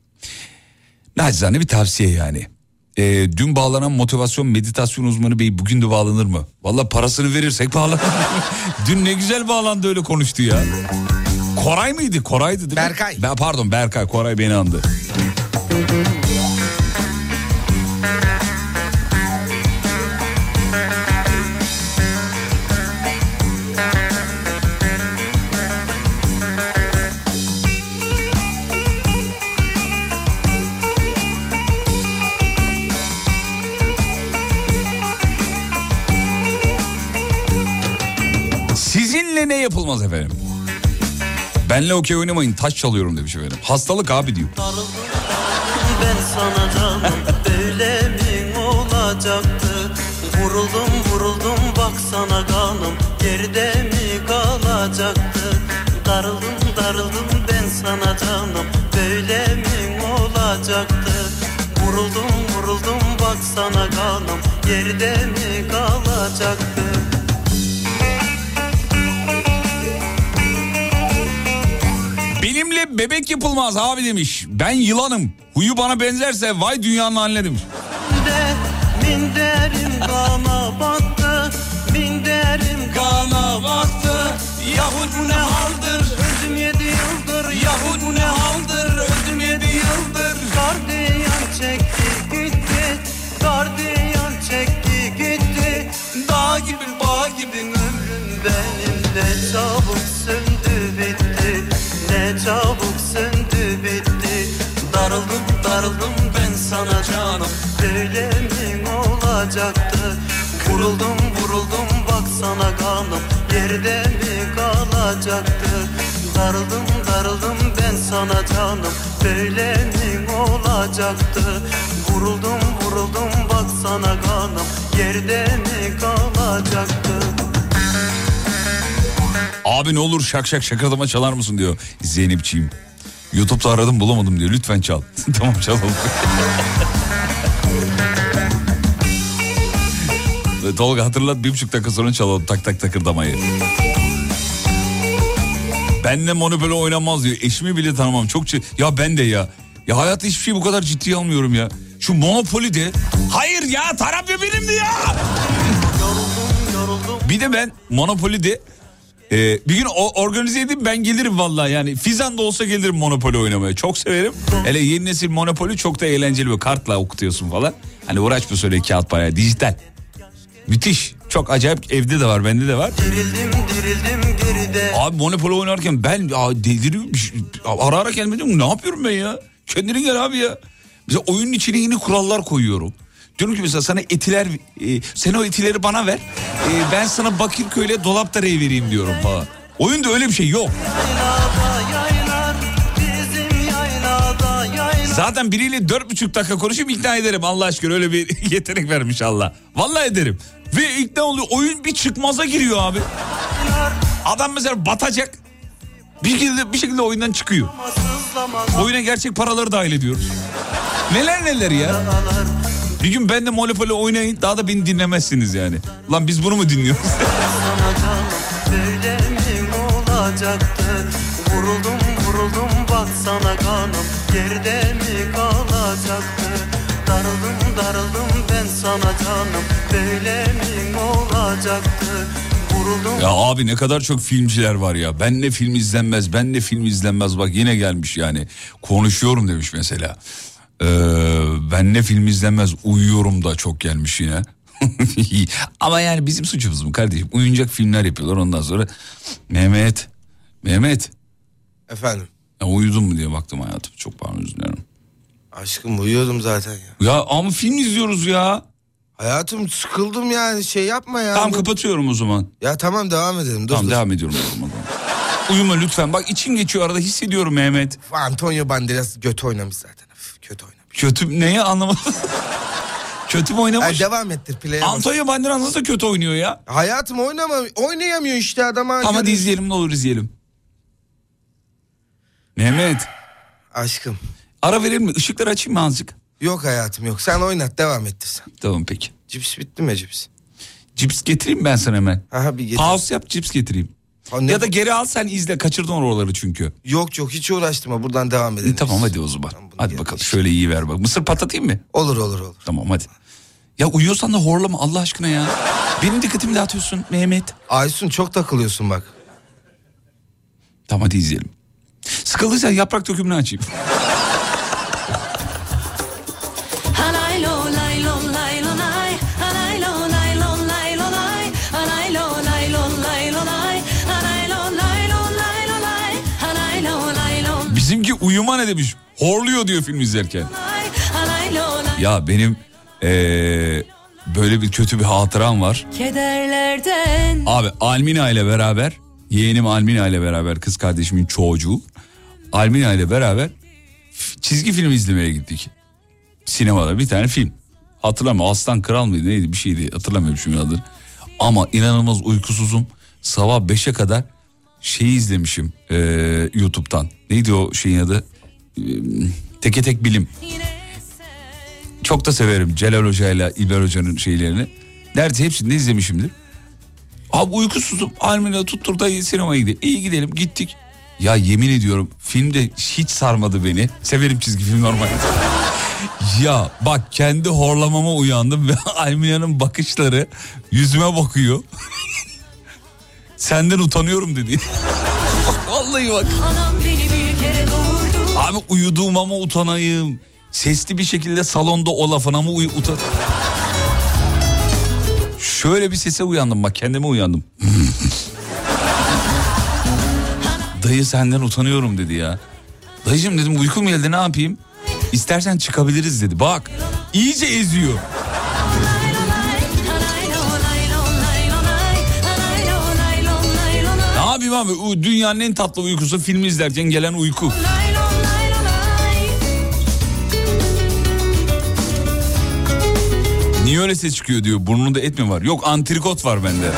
Nacizane bir tavsiye yani. Ee, dün bağlanan motivasyon meditasyon uzmanı bey bugün de bağlanır mı? Valla parasını verirsek bağlanır. dün ne güzel bağlandı öyle konuştu ya. Koray mıydı? Koray'dı değil mi? Berkay. Ben, pardon Berkay. Koray beni andı. Yapılmaz efendim? Benle okey oynamayın taş çalıyorum demiş efendim. Hastalık abi diyor. Ben sana canım böyle mi olacaktı Vuruldum vuruldum baksana kanım Geride mi kalacaktı Darıldım darıldım ben sana canım Böyle mi olacaktı Vuruldum vuruldum baksana kanım Geride mi kalacaktı bebek yapılmaz abi demiş. Ben yılanım. Huyu bana benzerse vay dünyanın haline demiş. Yahut ne haldır Özüm yedi yıldır Yahut ne haldır olacaktı Vuruldum vuruldum bak baksana kanım yerde mi kalacaktı Darıldım darıldım ben sana canım böyle mi olacaktı Vuruldum vuruldum baksana kanım yerde mi kalacaktı Abi ne olur şak şak şakırdama çalar mısın diyor Zeynepçiğim. Youtube'da aradım bulamadım diyor. Lütfen çal. tamam çalalım. Tolga hatırlat bir buçuk dakika sonra çalalım tak tak takırdamayı. Benle Monopoly oynanmaz diyor. Eşimi bile tanımam. Çok Ya ben de ya. Ya hayatta hiçbir şeyi bu kadar ciddiye almıyorum ya. Şu Monopoly de. Hayır ya taraf benimdi ya. Bir de ben Monopoly'de e, bir gün o, organize edeyim ben gelirim vallahi yani. Fizan da olsa gelirim Monopoly oynamaya. Çok severim. Hele yeni nesil Monopoly çok da eğlenceli. Böyle kartla okutuyorsun falan. Hani uğraşma söyle kağıt paraya dijital. Müthiş. Çok acayip evde de var bende de var. Dirildim dirildim geride Abi Monopoly oynarken ben ya deliriyorum. Şey- Ara ara kendime diyorum ne yapıyorum ben ya? Kendine gel abi ya. Mesela oyunun içine yeni kurallar koyuyorum. Diyorum ki mesela sana etiler, e, sen o etileri bana ver. E, ben sana Bakırköy'le Dolapdere'yi vereyim diyorum falan. Oyunda öyle bir şey yok. Zaten biriyle dört buçuk dakika konuşup ikna ederim Allah aşkına öyle bir yetenek vermiş Allah. Vallahi ederim. Ve ikna oluyor oyun bir çıkmaza giriyor abi. Adam mesela batacak. Bir şekilde, bir şekilde oyundan çıkıyor. Oyuna gerçek paraları dahil ediyoruz. Neler neler ya. Bir gün ben de Monopoly oynayın daha da beni dinlemezsiniz yani. Lan biz bunu mu dinliyoruz? Vuruldum vuruldum baksana kanım yerde mi kalacaktı Darıldım darıldım ben sana canım böyle mi olacaktı Vuruldum Ya abi ne kadar çok filmciler var ya. Ben ne film izlenmez, ben ne film izlenmez. Bak yine gelmiş yani. Konuşuyorum demiş mesela. Ee, ben ne film izlenmez, uyuyorum da çok gelmiş yine. Ama yani bizim suçumuz mu kardeşim? Uyuyacak filmler yapıyorlar ondan sonra. Mehmet, Mehmet. Efendim. Ya uyudun mu diye baktım hayatım. Çok pardon özür dilerim. Aşkım uyuyordum zaten ya. Ya ama film izliyoruz ya. Hayatım sıkıldım yani şey yapma ya. Tamam kapatıyorum o zaman. Ya tamam devam edelim. Dur, tamam dur. devam ediyorum o zaman. Uyuma lütfen. Bak içim geçiyor arada hissediyorum Mehmet. Antonio Banderas götü oynamış zaten. Kötü oynamış. Kötü neye anlamadım. kötü mü oynamış? Ay, devam ettir play'e bas. Antonio Banderas nasıl kötü oynuyor ya? Hayatım oynama, oynayamıyor işte adam. Tamam hadi izleyelim ne olur izleyelim. Mehmet Aşkım. ara verelim mi? Işıkları açayım mı azıcık? Yok hayatım yok. Sen oynat devam ettir sen. Tamam peki. Cips bitti mi cips? Cips getireyim ben sana hemen. Aha bir getir. Pause yap cips getireyim. Ha, ne Ya da geri al sen izle kaçırdın oraları çünkü. Yok yok hiç uğraştırma buradan devam edelim. Tamam hadi o zaman. Tamam, bunu Hadi geri bakalım şöyle iyi ver bak. Mısır patlatayım mı? Olur olur olur. Tamam hadi. Ya uyuyorsan da horlama Allah aşkına ya. Benim dikkatimi dağıtıyorsun Mehmet. Aysun çok takılıyorsun bak. Tamam hadi izleyelim. Sıkıldıysan yaprak dökümünü açayım. Uyuma ne demiş? Horluyor diyor film izlerken. Ya benim eee, böyle bir kötü bir hatıram var. Kederlerden Abi Almina ile beraber yeğenim Almina ile beraber kız kardeşimin çocuğu Almina ile beraber çizgi film izlemeye gittik. Sinemada bir tane film. Hatırlamıyorum Aslan Kral mıydı neydi bir şeydi hatırlamıyorum şimdi adını. Ama inanılmaz uykusuzum. Sabah 5'e kadar şeyi izlemişim eee, YouTube'dan. Neydi o şeyin adı? Eee, Teke tek bilim. Çok da severim Celal Hoca ile İlber Hoca'nın şeylerini. Neredeyse hepsini de izlemişimdir. Abi uykusuzum. Almina tuttur da sinemaya gidelim. İyi gidelim gittik. Ya yemin ediyorum filmde hiç sarmadı beni. Severim çizgi film normalde. ya bak kendi horlamama uyandım ve Almina'nın bakışları yüzüme bakıyor. Senden utanıyorum dedi. Vallahi bak. Abi uyuduğuma mı utanayım? Sesli bir şekilde salonda o lafına mı uy- utan... Şöyle bir sese uyandım bak kendime uyandım. Dayı senden utanıyorum dedi ya. Dayıcım dedim uykum geldi ne yapayım? İstersen çıkabiliriz dedi. Bak iyice eziyor. Diyeyim abi dünyanın en tatlı uykusu filmi izlerken gelen uyku. Niye öyle ses çıkıyor diyor. Burnunda et mi var? Yok antrikot var bende.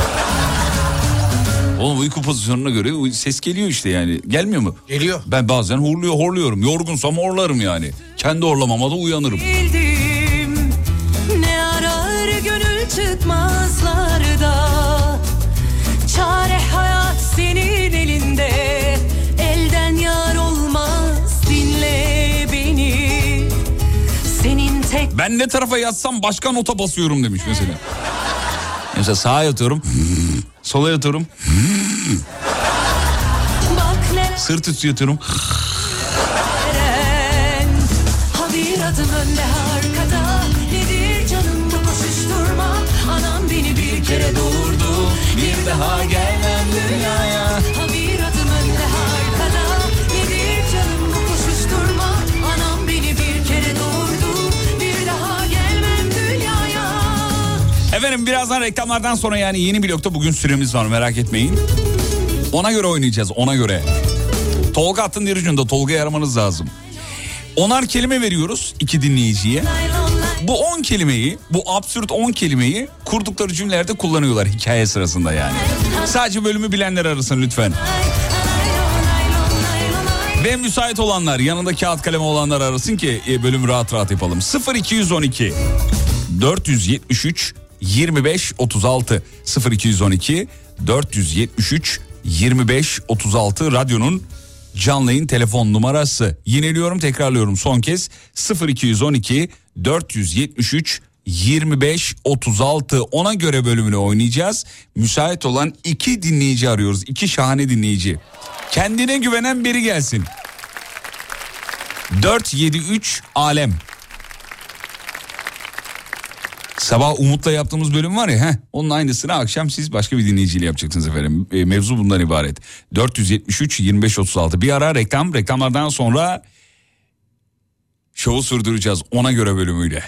Oğlum uyku pozisyonuna göre ses geliyor işte yani. Gelmiyor mu? Geliyor. Ben bazen horluyor horluyorum. Yorgunsam horlarım yani. Kendi horlamama da uyanırım. Bildim ne arar gönül çıkmazlarda Ben ne tarafa yatsam başka nota basıyorum demiş mesela. Mesela sağa yatıyorum. Sola yatıyorum. Sırt üstü yatıyorum. Ha bir adım önde Efendim birazdan reklamlardan sonra yani yeni blokta bugün süremiz var merak etmeyin. Ona göre oynayacağız ona göre. Tolga attın diğer ucunda Tolga'yı aramanız lazım. Onar kelime veriyoruz iki dinleyiciye. Bu 10 kelimeyi, bu absürt 10 kelimeyi kurdukları cümlelerde kullanıyorlar hikaye sırasında yani. Sadece bölümü bilenler arasın lütfen. Ve müsait olanlar, yanında kağıt kalem olanlar arasın ki e, bölümü rahat rahat yapalım. 0212 473 25 36 0212 473 25 36 radyonun canlı yayın telefon numarası. Yineliyorum tekrarlıyorum son kez 0212 473 25 36 ona göre bölümünü oynayacağız. Müsait olan iki dinleyici arıyoruz. iki şahane dinleyici. Kendine güvenen biri gelsin. 473 alem. Sabah Umut'la yaptığımız bölüm var ya heh, onun aynısını akşam siz başka bir dinleyiciyle yapacaksınız efendim. E, mevzu bundan ibaret. 473 25 36 bir ara reklam reklamlardan sonra şovu sürdüreceğiz ona göre bölümüyle.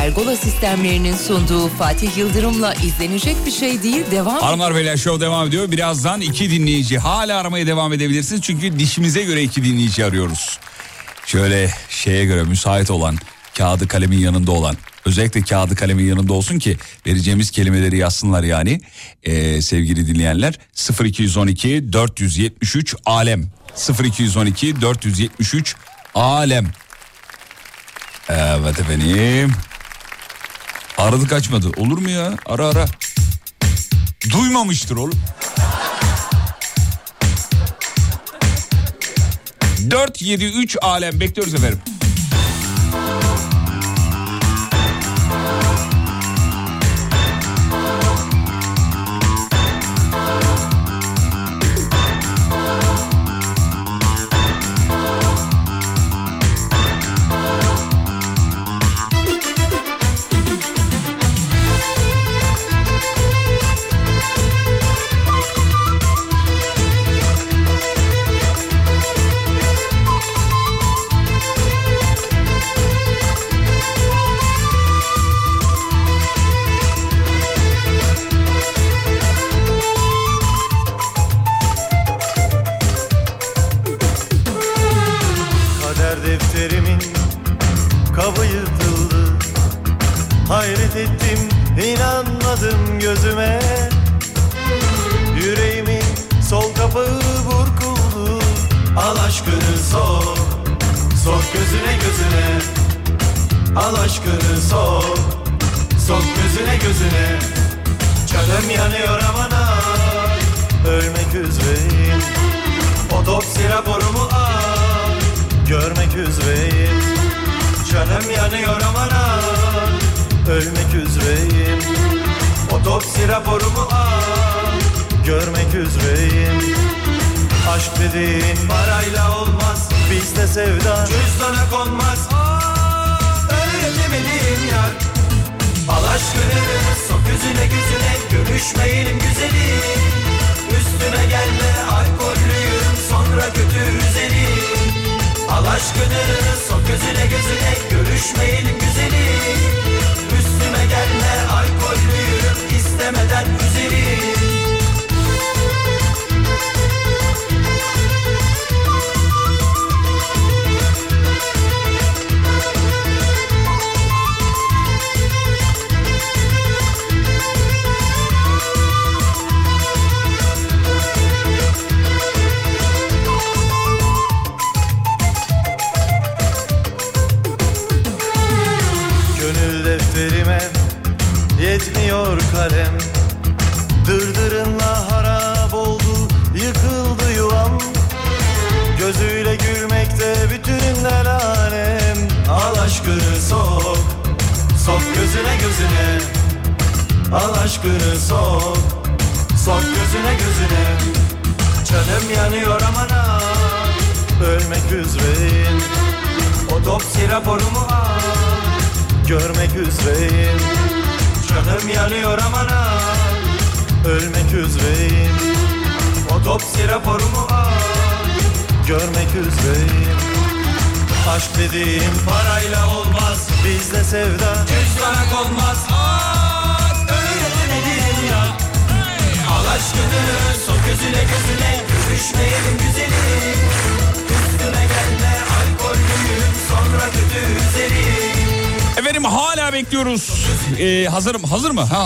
Pergola sistemlerinin sunduğu Fatih Yıldırım'la izlenecek bir şey değil devam Hanımlar beyler show devam ediyor. Birazdan iki dinleyici hala aramaya devam edebilirsiniz. Çünkü dişimize göre iki dinleyici arıyoruz. Şöyle şeye göre müsait olan kağıdı kalemin yanında olan özellikle kağıdı kalemin yanında olsun ki vereceğimiz kelimeleri yazsınlar yani Ee, sevgili dinleyenler 0212 473 alem 0212 473 alem Evet efendim aradık açmadı. Olur mu ya? Ara ara. Duymamıştır oğlum. 473 alem. Bekliyoruz efendim.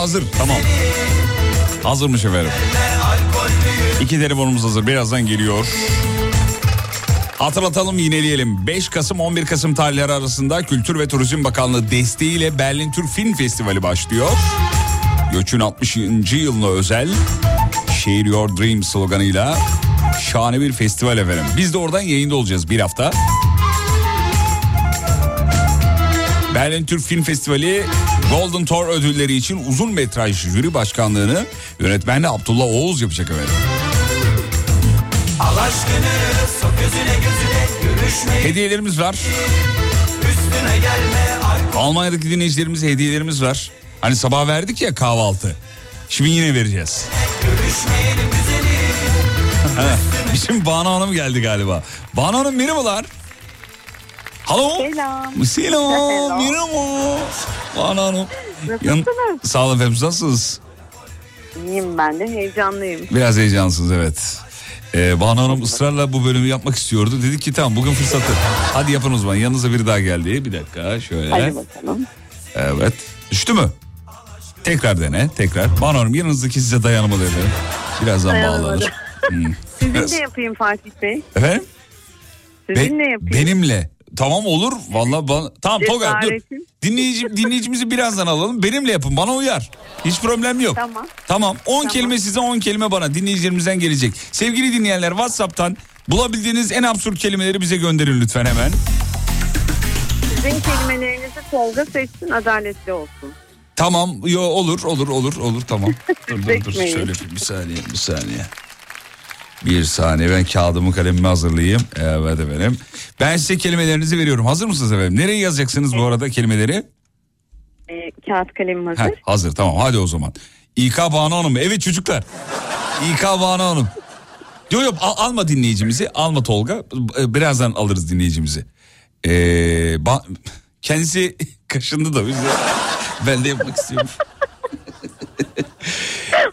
Hazır. Tamam. Hazırmış efendim. İki telefonumuz hazır. Birazdan geliyor. Hatırlatalım yineleyelim. 5 Kasım 11 Kasım tarihleri arasında Kültür ve Turizm Bakanlığı desteğiyle Berlin Türk Film Festivali başlıyor. Göçün 60. yılına özel Share Your Dream sloganıyla şahane bir festival efendim. Biz de oradan yayında olacağız bir hafta. Berlin Türk Film Festivali Golden Tor ödülleri için uzun metraj jüri başkanlığını yönetmenli Abdullah Oğuz yapacak efendim. Aşkını gözüne gözüne Hediyelerimiz var. üstüne gelme Almanya'daki dinleyicilerimize hediyelerimiz var. Hani sabah verdik ya kahvaltı. Şimdi yine vereceğiz. Bizim Banu Hanım geldi galiba. Banu Hanım merhabalar. Halo. Selam. Selam. Merhaba. Hanım. Nasılsınız? Sağ olun efendim. Nasılsınız? İyiyim ben de heyecanlıyım. Biraz heyecansınız evet. Ee, Banu Hanım ısrarla bu bölümü yapmak istiyordu. Dedik ki tamam bugün fırsatı. Hadi yapın o zaman. Yanınıza biri daha geldi. Bir dakika şöyle. Hadi bakalım. Evet. Düştü mü? Tekrar dene. Tekrar. Banu Hanım yanınızdaki size dayanamadı efendim. Birazdan bağlanır. Hmm. Sizinle yapayım Fatih Bey. Efendim? Be- Sizinle yapayım. benimle. Tamam olur. Vallahi bana... Tamam Tolga dur. Dinleyici, dinleyicimizi birazdan alalım. Benimle yapın. Bana uyar. Hiç problem yok. Tamam. Tamam. 10 Tamam. kelime size 10 kelime bana. Dinleyicilerimizden gelecek. Sevgili dinleyenler WhatsApp'tan bulabildiğiniz en absürt kelimeleri bize gönderin lütfen hemen. Sizin kelimelerinizi Tolga seçsin adaletli olsun. Tamam. Yo olur olur olur olur tamam. dur dur dur. Şöyle bir, bir saniye bir saniye. Bir saniye ben kağıdımı kalemimi hazırlayayım. Evet efendim. Ben size kelimelerinizi veriyorum. Hazır mısınız efendim? Nereye yazacaksınız bu arada kelimeleri? Ee, kağıt kalemim hazır. Heh, hazır tamam hadi o zaman. İK Banu Hanım. Evet çocuklar. İK Banu Hanım. Yok yok al- alma dinleyicimizi. Alma Tolga. Ee, Birazdan alırız dinleyicimizi. Ee, ba- kendisi kaşındı da bize. ben de yapmak istiyorum.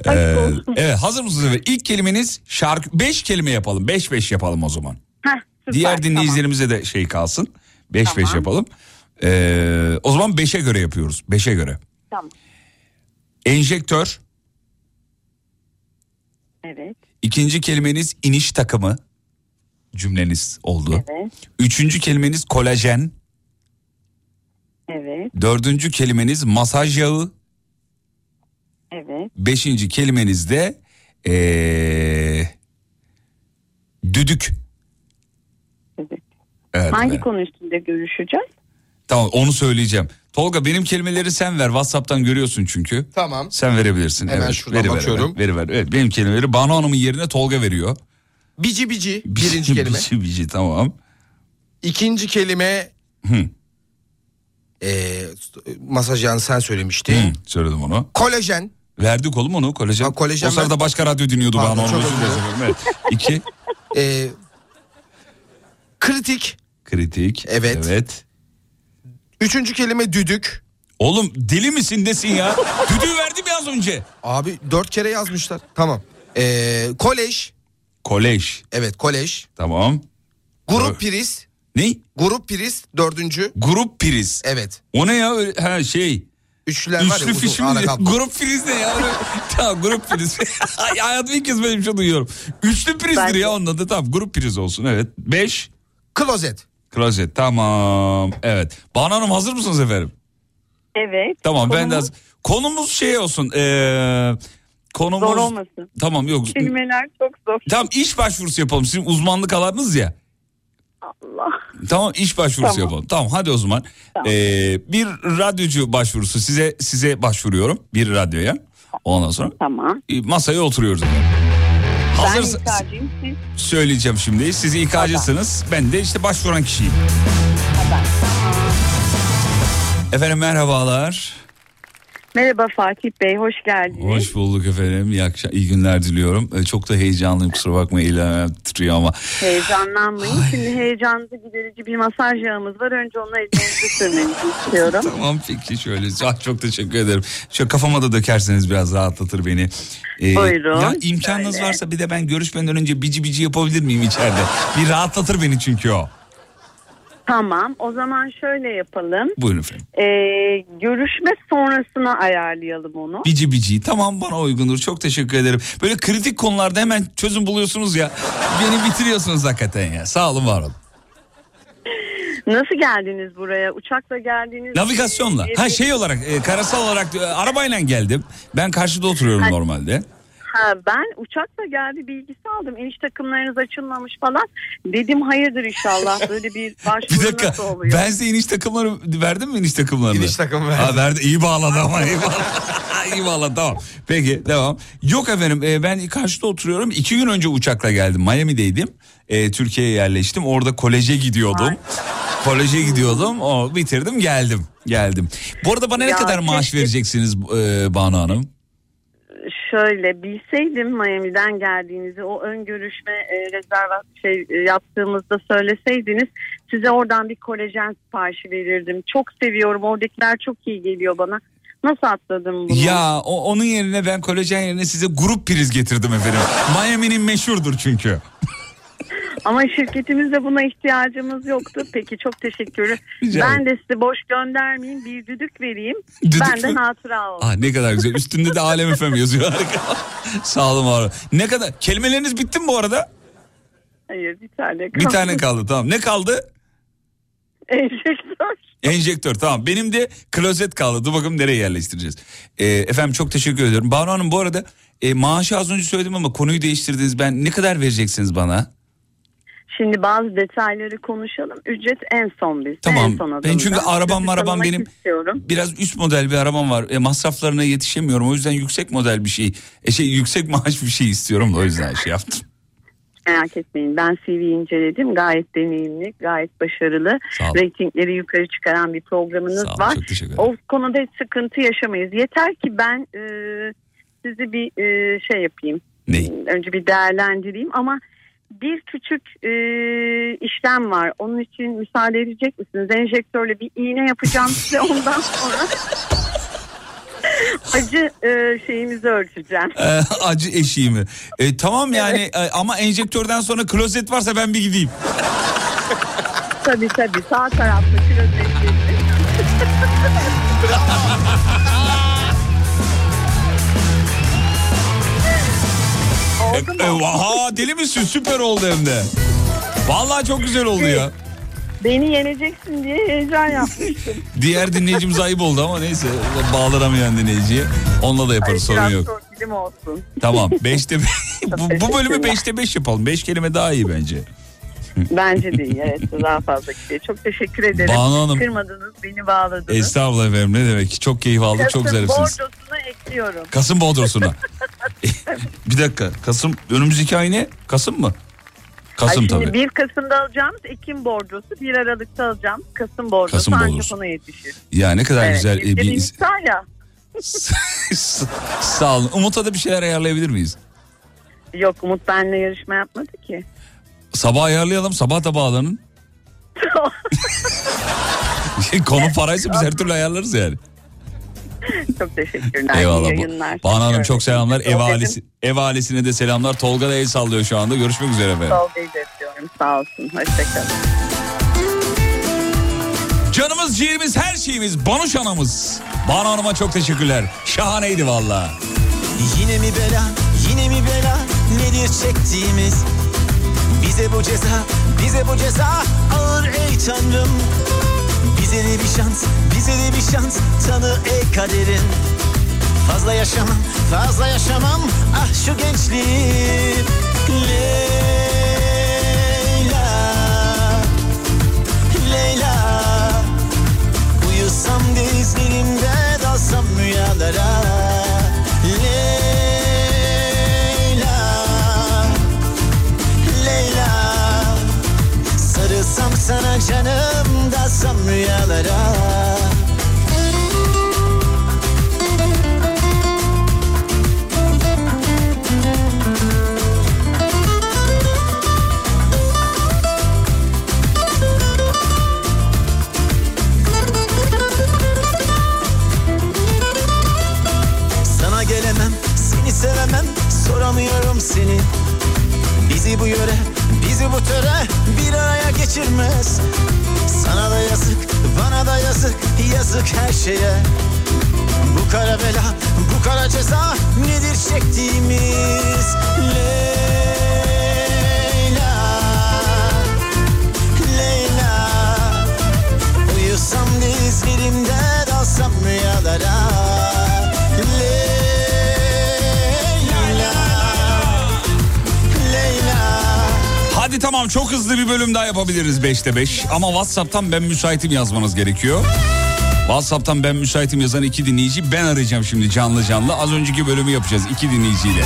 Ee, evet hazır mısınız? İlk kelimeniz şarkı. Beş kelime yapalım. Beş beş yapalım o zaman. Heh, süper, Diğer tamam. dinleyicilerimize de şey kalsın. Beş beş Tamam. yapalım. Ee, o zaman beşe göre yapıyoruz. Beşe göre. Tamam. Enjektör. Evet. İkinci kelimeniz iniş takımı. Cümleniz oldu. Evet. Üçüncü kelimeniz kolajen. Evet. Dördüncü kelimeniz masaj yağı. Evet. Beşinci kelimeniz de ee, düdük. Evet. Evet, Hangi evet. konu üstünde görüşeceğiz? Tamam onu söyleyeceğim. Tolga benim kelimeleri sen ver. WhatsApp'tan görüyorsun çünkü. Tamam. Sen verebilirsin. Hemen evet. şuradan Veriver, bakıyorum. Veriver, veriver. Evet, benim kelimeleri Banu Hanım'ın yerine Tolga veriyor. Bici bici birinci kelime. bici bici tamam. İkinci kelime Hı. Ee, masaj yağını sen söylemiştin. Hı, söyledim onu. Kolajen. Verdik oğlum onu kolajen. Ha, kolajen o sırada ben- başka radyo dinliyordu Pardon, bana. Çok özür efendim. Evet. İki. Ee, kritik. Kritik. Evet. Evet. Üçüncü kelime düdük. Oğlum deli misin desin ya. Düdüğü verdim ya az önce. Abi dört kere yazmışlar. Tamam. Ee, kolej. Kolej. Evet kolej. Tamam. Grup priz. Ne? Grup priz dördüncü. Grup priz. Evet. O ne ya? Ha şey. Üçlüler var ya Üçlü uzun fişi mi? ara kablo. Grup priz ne ya? Tamam grup priz. Ay, Hayatımda ilk kez böyle bir şey duyuyorum. Üçlü prizdir Bence- ya onun adı. Tamam grup priz olsun. Evet. Beş. Klozet. Klozet. Tamam. Evet. Banu Hanım hazır mısınız efendim? Evet. Tamam ben de Konumuz hazır. Konumuz şey olsun. Ee, konumuz... Zor olmasın. Tamam yok. Kelimeler çok zor. Tamam iş başvurusu yapalım. Sizin uzmanlık alanınız ya. Allah. Tamam iş başvurusu Tamam. yapalım. Tamam hadi o zaman. Ee, bir radyocu başvurusu size size başvuruyorum bir radyoya. Ondan sonra Tamam. e, masaya oturuyoruz. Ben Hazır söyleyeceğim şimdi. Siz İK'cısınız. Ben de işte başvuran kişiyim. Efendim merhabalar. Merhaba Fatih Bey hoş geldiniz. Hoş bulduk efendim. İyi, akşam, iyi günler diliyorum. Ee, çok da heyecanlıyım kusura bakmayın elim titriyor ama. Heyecanlanmayın. Şimdi heyecanınızı giderici bir masaj yağımız var. Önce onu ellerinize sürmenizi istiyorum. Tamam peki şöyle. Çok teşekkür ederim. Şöyle kafama da dökerseniz biraz rahatlatır beni. Ee, Buyurun, Ya imkanınız şöyle. varsa bir de ben görüşmeden önce bici bici yapabilir miyim içeride? Bir rahatlatır beni çünkü o. Tamam o zaman şöyle yapalım. Buyurun efendim. Ee, görüşme sonrasına ayarlayalım onu. Bici bici tamam bana uygundur çok teşekkür ederim. Böyle kritik konularda hemen çözüm buluyorsunuz ya. Beni bitiriyorsunuz hakikaten ya. Sağ olun var olun. Nasıl geldiniz buraya? Uçakla geldiniz. Navigasyonla. Ha şey olarak e, karasal olarak e, arabayla geldim. Ben karşıda oturuyorum normalde. Ha, ben uçakla geldi bilgisi aldım. İniş takımlarınız açılmamış falan. Dedim hayırdır inşallah. Böyle bir Bir başvuru dakika nasıl oluyor? ben size iniş takımları verdim mi iniş takımlarını? İniş takımı verdim. Ha, verdi iyi bağladı ama iyi bağladı. iyi bağladı tamam. Peki devam. Yok efendim e, ben karşıda oturuyorum. İki gün önce uçakla geldim Miami'deydim. E, Türkiye'ye yerleştim orada koleje gidiyordum. Koleje gidiyordum o bitirdim geldim geldim. Bu arada bana ne Ya kadar maaş vereceksiniz e, Banu Hanım? Şöyle bilseydim Miami'den geldiğinizi o ön görüşme e, rezerva şey e, yaptığımızda söyleseydiniz size oradan bir kolajen siparişi verirdim. Çok seviyorum. Oradakiler çok iyi geliyor bana. Nasıl atladım bunu? Ya o, onun yerine ben kolajen yerine size grup priz getirdim efendim. Miami'nin meşhurdur çünkü. Ama şirketimizde buna ihtiyacımız yoktu. Peki çok teşekkür Rica Ben de size boş göndermeyeyim. Bir düdük vereyim. Düdük ben de hatıra olsun. Ah ne kadar güzel. Üstünde de Alem FM yazıyor. Sağ olun var. Ne kadar? Kelimeleriniz bitti mi bu arada? Hayır bir tane kaldı. Bir tane kaldı tamam. Ne kaldı? Enjektör. Enjektör tamam. Benim de klozet kaldı. Dur bakalım nereye yerleştireceğiz. Ee, efendim çok teşekkür ediyorum. Banu Hanım bu arada e, maaşı az önce söyledim ama konuyu değiştirdiniz. Ben ne kadar vereceksiniz bana? Şimdi bazı detayları konuşalım. Ücret en son biz. Tamam. En son Ben çünkü arabam arabam benim istiyorum. biraz üst model bir arabam var. E, masraflarına yetişemiyorum. O yüzden yüksek model bir şey. E, şey yüksek maaş bir şey istiyorum da o yüzden şey yaptım. Merak etmeyin. Ben CV inceledim. Gayet deneyimli, gayet başarılı. Reytingleri yukarı çıkaran bir programınız Sağ olun, var. O konuda hiç sıkıntı yaşamayız. Yeter ki ben e, sizi bir e, şey yapayım. Ney? Önce bir değerlendireyim ama bir küçük e, işlem var. Onun için müsaade edecek misiniz? Enjektörle bir iğne yapacağım size ondan sonra acı e, şeyimizi ölçeceğim. Ee, acı eşiğimi. E, tamam yani e, ama enjektörden sonra klozet varsa ben bir gideyim. Tabii tabii sağ tarafta klozetleri. Oldu E, mu? ha deli misin? Süper oldu hem de. Vallahi çok güzel oldu ya. Beni yeneceksin diye heyecan yapmıştım. Diğer dinleyicimiz ayıp oldu ama neyse bağlanamayan dinleyiciye. Onunla da yaparız sorun yok. torpilim olsun. Tamam 5'te bu, bu bölümü 5'te 5 yapalım. 5 kelime daha iyi bence. Bence de iyi. Evet daha fazla gidiyor. Çok teşekkür ederim. Banu Hanım. Kırmadınız, beni bağladınız. Estağfurullah efendim ne demek. Çok keyif aldık çok Kasım zarifsiniz. bordosuna ekliyorum. Kasım Bodros'una. bir dakika Kasım önümüzdeki ay ne? Kasım mı? Kasım Ay şimdi tabii. 1 Kasım'da alacağımız Ekim borcosu, 1 Aralık'ta alacağımız Kasım borcosu Kasım ancak borcosu. ona yetişir. Ya ne kadar Evet, güzel. e, bir... istediğimiz ya. Sağ olun. Umut'a da bir şeyler ayarlayabilir miyiz? Yok Umut benimle yarışma yapmadı ki. Sabah ayarlayalım. Sabah da bağlanın. Konu paraysa biz her türlü ayarlarız yani. Çok teşekkürler. Eyvallah. İyi yayınlar. Banu Hanım çok selamlar. Ev, ailesi, ev ailesine de selamlar. Tolga da el sallıyor şu anda. Görüşmek üzere efendim. Tolga'yı da öpüyorum. Sağ olsun. Hoşçakalın. Canımız, ciğerimiz, her şeyimiz. Banuş anamız. Banu Hanım'a çok teşekkürler. Şahaneydi valla. Yine mi bela, yine mi bela Nedir çektiğimiz Bize bu ceza, bize bu ceza Ağır ey tanrım Bize de bir şans, bize de bir şans. Tanı ey kaderin. Fazla yaşamam, fazla yaşamam. Ah şu gençliği Leyla. Leyla. Uyusam dizlerimde dalsam rüyalara. Leyla. Leyla. Sarılsam sana canım gelemem, seni sevemem, soramıyorum seni. Bizi bu yöre, bizi bu töre bir araya geçirmez. Sana da yazık, bana da yazık, yazık her şeye. Bu kara bela, bu kara ceza nedir çektiğimiz? Leyla, Leyla. Uyusam dizlerimde dalsam rüyalara Hadi tamam çok hızlı bir bölüm daha yapabiliriz 5'te 5. Ama WhatsApp'tan ben müsaitim yazmanız gerekiyor. WhatsApp'tan ben müsaitim yazan iki dinleyici ben arayacağım şimdi canlı canlı. Az önceki bölümü yapacağız iki dinleyiciyle.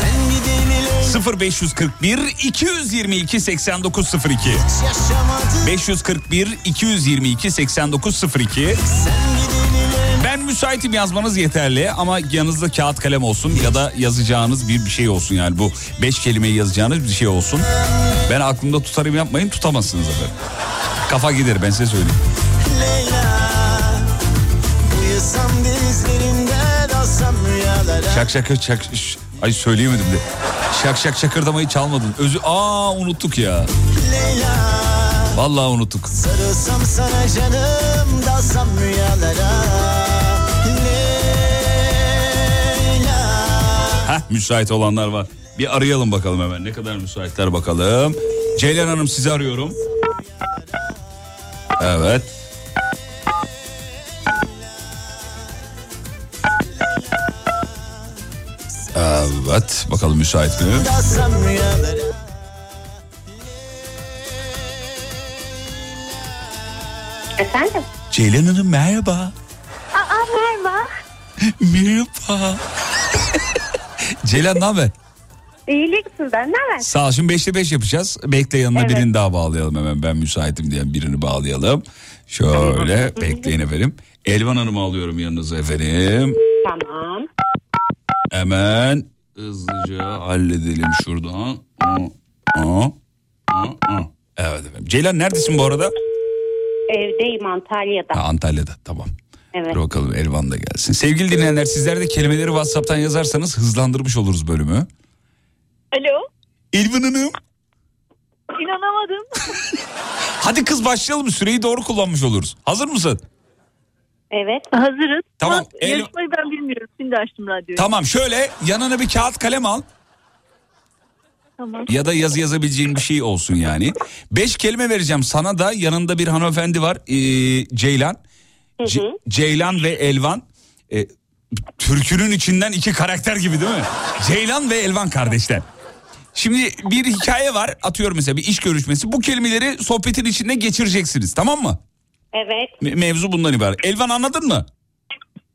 Sen gideni Leyla 0541 222 8902 yaşamadın 541 222 8902 Sen gideni Leyla Ben müsaitim yazmanız yeterli ama yanınızda kağıt kalem olsun ya da yazacağınız bir bir şey olsun yani bu beş kelimeyi yazacağınız bir şey olsun. Ben aklımda tutarım yapmayın tutamazsınız efendim. Kafa gider ben size söyleyeyim. Şak şak şak ay söyleyemedim de. Şak şak şakırdamayı çalmadın. Özü aa unuttuk ya. Vallahi unuttuk. Sarılsam sana canım dalsam rüyalara müsait olanlar var. Bir arayalım bakalım hemen ne kadar müsaitler bakalım. Ceylan Hanım sizi arıyorum. Evet. Evet bakalım müsait mi? Efendim? Ceylan Hanım merhaba. Aa merhaba. Merhaba. Ceylan ne haber? İyilik sizden ne haber? Sağ ol şimdi 5'te 5 yapacağız. Bekle yanına Evet. birini daha bağlayalım hemen. Ben müsaitim diyen birini bağlayalım. Şöyle bekleyin efendim. Elvan Hanım'ı alıyorum yanınıza efendim. Tamam. Hemen hızlıca halledelim şuradan. Aa, aa, aa, aa. Evet efendim. Ceylan neredesin bu arada? Evdeyim Antalya'da. Ha, Antalya'da tamam. Evet. Dur bakalım Elvan da gelsin. Sevgili dinleyenler sizler de kelimeleri WhatsApp'tan yazarsanız hızlandırmış oluruz bölümü. Alo. Elvan Hanım. İnanamadım. Hadi kız başlayalım süreyi doğru kullanmış oluruz. Hazır mısın? Evet. Hazırız. Tamam, Ama el- Yarışmayı ben bilmiyorum. Şimdi açtım radyoyu. Tamam şöyle yanına bir kağıt kalem al. Tamam. Ya da yazı yazabileceğin bir şey olsun yani. Beş kelime vereceğim sana da yanında bir hanımefendi var ee, Ceylan. Ce- Ceylan ve Elvan. Ee, türkünün içinden iki karakter gibi değil mi? Ceylan ve Elvan kardeşler. Şimdi bir hikaye var atıyorum mesela bir iş görüşmesi. Bu kelimeleri sohbetin içinde geçireceksiniz tamam mı? Evet. Me- mevzu bundan ibaret. Elvan anladın mı?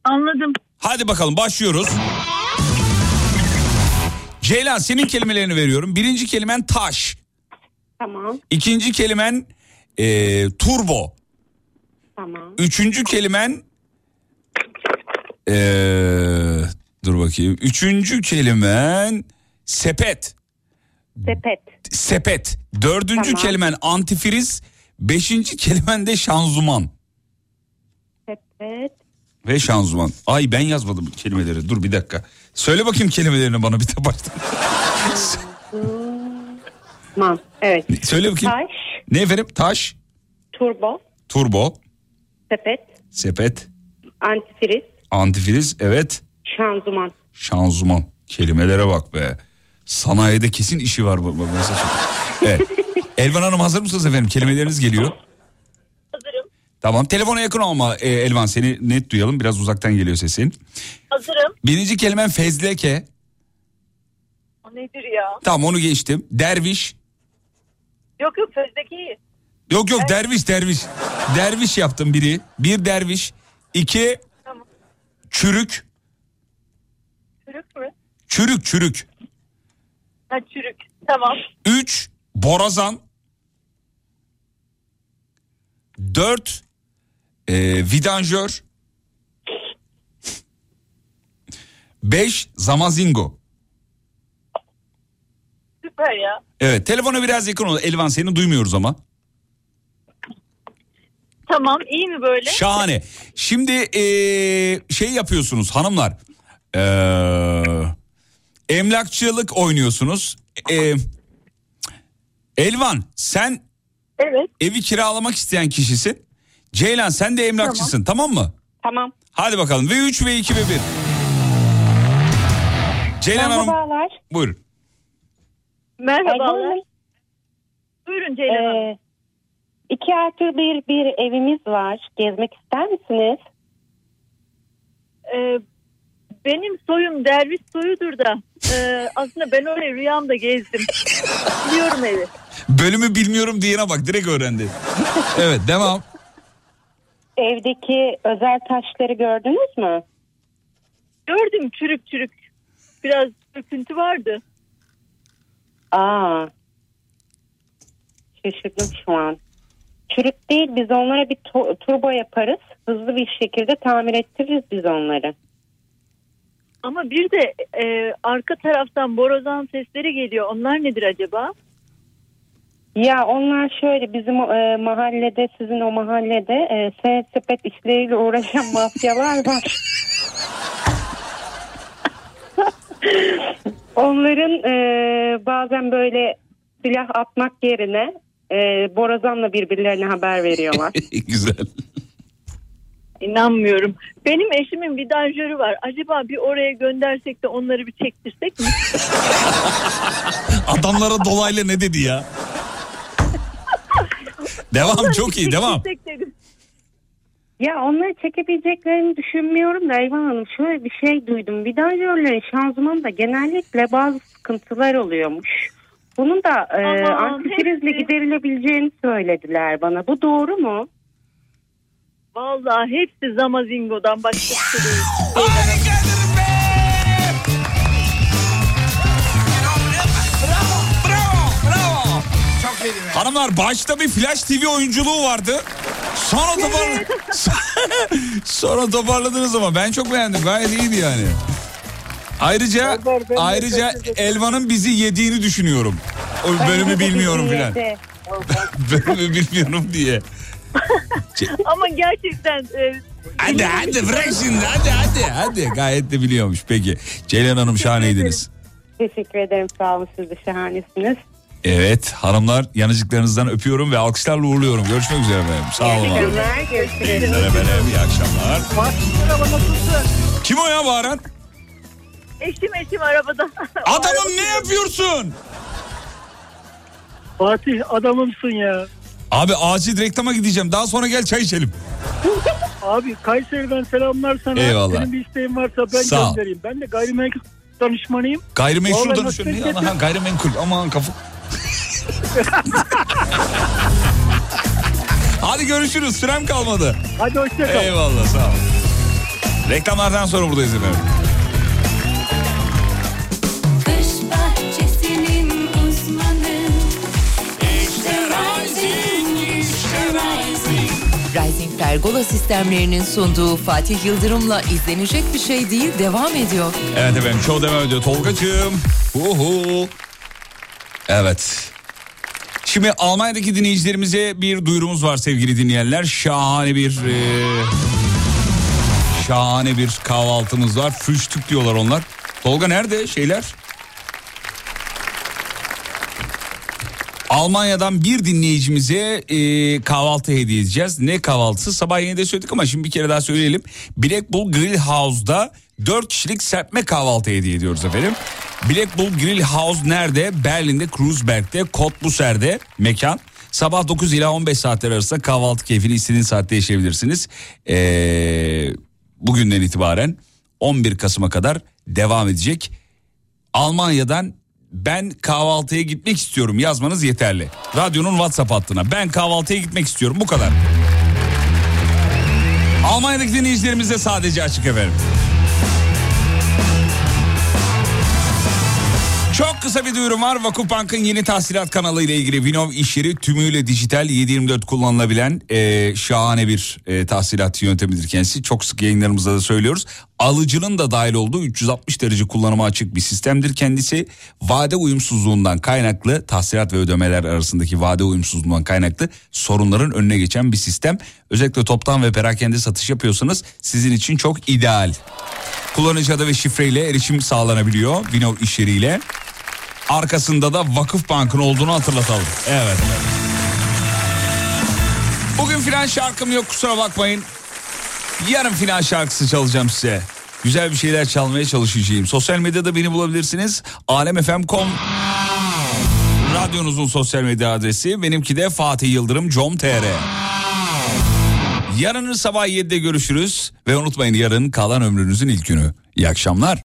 Anladım. Hadi bakalım başlıyoruz. Ceylan senin kelimelerini veriyorum. Birinci kelimen taş. Tamam. İkinci kelimen e, turbo. Tamam. Üçüncü kelimen e, dur bakayım. Üçüncü kelimen sepet. Sepet. Sepet. Dördüncü Tamam. kelimen antifriz. Beşinci kelimen de şanzuman. Sepet. Ve şanzuman. Ay ben yazmadım bu kelimeleri. Dur bir dakika. Söyle bakayım kelimelerini bana bir de baştan. Man. Evet. Söyle bakayım. Taş. Ne efendim? Taş, Turbo. turbo, Sepet. sepet, Antifriz. antifriz, evet, Şanzıman. şanzuman. Kelimelere bak be. Sanayide kesin işi var bu. mesaj. Evet. Elvan Hanım hazır mısınız efendim? Kelimeleriniz geliyor. Hazırım. Tamam telefona yakın olma e, Elvan seni net duyalım biraz uzaktan geliyor sesin. Hazırım. Birinci kelimen fezleke. O nedir ya? Tamam onu geçtim. Derviş. Yok yok iyi. Yok yok derviş derviş. Derviş yaptım biri. Bir derviş. iki Tamam. çürük. Çürük mü? Çürük çürük. Ha çürük. Tamam. Üç borazan. Dört e, vidanjör. Beş zamazingo. Süper ya. Evet telefona biraz yakın ol. Elvan seni duymuyoruz ama. Tamam iyi mi böyle? Şahane. Şimdi eee, şey yapıyorsunuz hanımlar. Eee, emlakçılık oynuyorsunuz. Eee, Elvan sen Evet. evi kiralamak isteyen kişisin. Ceylan sen de emlakçısın tamam, mı? Tamam. Hadi bakalım. Ve 3 ve 2 ve 1. Ceylan Hanım Merhabalar. buyurun. Merhabalar. Buyurun Ceylan Hanım. Ee, iki artı bir bir evimiz var. Gezmek ister misiniz? Ee, benim soyum derviş soyudur da e, aslında ben orayı rüyamda gezdim. Biliyorum evi. Bölümü bilmiyorum diyene bak direkt öğrendi. evet devam. Evdeki özel taşları gördünüz mü? Gördüm çürük çürük. Biraz döküntü vardı. Aa. Şaşırdım şu an. Çürük değil biz onlara bir turbo yaparız. Hızlı bir şekilde tamir ettiririz biz onları. Ama bir de e, arka taraftan borazan sesleri geliyor. Onlar nedir acaba? Ya onlar şöyle bizim e, mahallede sizin o mahallede e, senet sepet işleriyle uğraşan mafyalar var. Onların e, bazen böyle silah atmak yerine e, borazanla birbirlerine haber veriyorlar. Güzel. İnanmıyorum. Benim eşimin vidanjörü var. Acaba bir oraya göndersek de onları bir çektirsek mi? Adamlara dolaylı ne dedi ya? devam çok iyi devam. Dedim. Ya onları çekebileceklerini düşünmüyorum da Eyvan Hanım şöyle bir şey duydum. Vidanjörlerin şanzımanında genellikle bazı sıkıntılar oluyormuş. Bunun da e, hepsi. giderilebileceğini söylediler bana. Bu doğru mu? Vallahi hepsi Zamazingo'dan başka bir şey değil. Hanımlar başta bir Flash TV oyunculuğu vardı. Sonra topar... Sonra toparladınız ama ben çok beğendim. Gayet iyiydi yani. Ayrıca ayrıca Elvan'ın bizi yediğini düşünüyorum. O bölümü bilmiyorum filan. Bölümü bilmiyorum diye. Ama gerçekten e, Hadi hadi bırak şimdi hadi hadi hadi. Gayet de biliyormuş peki. Ceylan Hanım şahaneydiniz. Teşekkür ederim sağ olun siz de şahanesiniz. Evet hanımlar yanıcıklarınızdan öpüyorum ve alkışlarla uğurluyorum. Görüşmek üzere efendim. Sağ olun. Günler görüşürüz. Merhaba, iyi akşamlar. Kim o ya bağıran? Eşim eşim arabada. Adamım ne yapıyorsun? Fatih adamımsın ya. Abi acil reklama gideceğim. Daha sonra gel çay içelim. Abi Kayseri'den selamlar sana. Eyvallah. Senin bir isteğin varsa ben Sağ ol. göndereyim. Ben de gayrimenkul danışmanıyım. Gayrimeşru Vallahi danışıyor. nasıl Ne? Ha, gayrimenkul. Aman kafa. Hadi görüşürüz. Sürem kalmadı. Hadi hoşçakal. Eyvallah sağ ol. Reklamlardan sonra buradayız efendim. Pergola sistemlerinin sunduğu Fatih Yıldırım'la izlenecek bir şey değil devam ediyor. Evet efendim show devam ediyor Tolgacığım. Uhu. Evet. Şimdi Almanya'daki dinleyicilerimize bir duyurumuz var sevgili dinleyenler. Şahane bir e, şahane bir kahvaltımız var. Frühstück diyorlar onlar. Tolga nerede şeyler? Almanya'dan bir dinleyicimize e, kahvaltı hediye edeceğiz. Ne kahvaltısı? Sabah yine de söyledik ama şimdi bir kere daha söyleyelim. Black Bull Grill House'da 4 kişilik serpme kahvaltı hediye ediyoruz efendim. Black Bull Grill House nerede? Berlin'de, Kreuzberg'de, Cottbusser'de mekan. Sabah 9 ila 15 saatler arasında kahvaltı keyfini istediğin saatte yaşayabilirsiniz. Ee, bugünden itibaren 11 Kasım'a kadar devam edecek. Almanya'dan ben kahvaltıya gitmek istiyorum yazmanız yeterli. Radyonun WhatsApp hattına ben kahvaltıya gitmek istiyorum bu kadar. Almanya'daki dinleyicilerimize sadece açık efendim. Çok kısa bir duyurum var. Vakıfbank'ın yeni tahsilat kanalı ile ilgili Vinov iş tümüyle dijital 724 kullanılabilen e, şahane bir e, tahsilat yöntemidir kendisi. Çok sık yayınlarımızda da söylüyoruz. Alıcının da dahil olduğu 360 derece kullanıma açık bir sistemdir kendisi. Vade uyumsuzluğundan kaynaklı tahsilat ve ödemeler arasındaki vade uyumsuzluğundan kaynaklı sorunların önüne geçen bir sistem. Özellikle toptan ve perakende satış yapıyorsanız sizin için çok ideal. Kullanıcı adı ve şifreyle erişim sağlanabiliyor Vinov iş yeriyle. Arkasında da Vakıf Bank'ın olduğunu hatırlatalım. Evet. Bugün filan şarkım yok kusura bakmayın. Yarın filan şarkısı çalacağım size. Güzel bir şeyler çalmaya çalışacağım. Sosyal medyada beni bulabilirsiniz. alemfm.com Radyonuzun sosyal medya adresi. Benimki de Fatih Yıldırım com.tr Yarın sabah 7'de görüşürüz. Ve unutmayın yarın kalan ömrünüzün ilk günü. İyi akşamlar.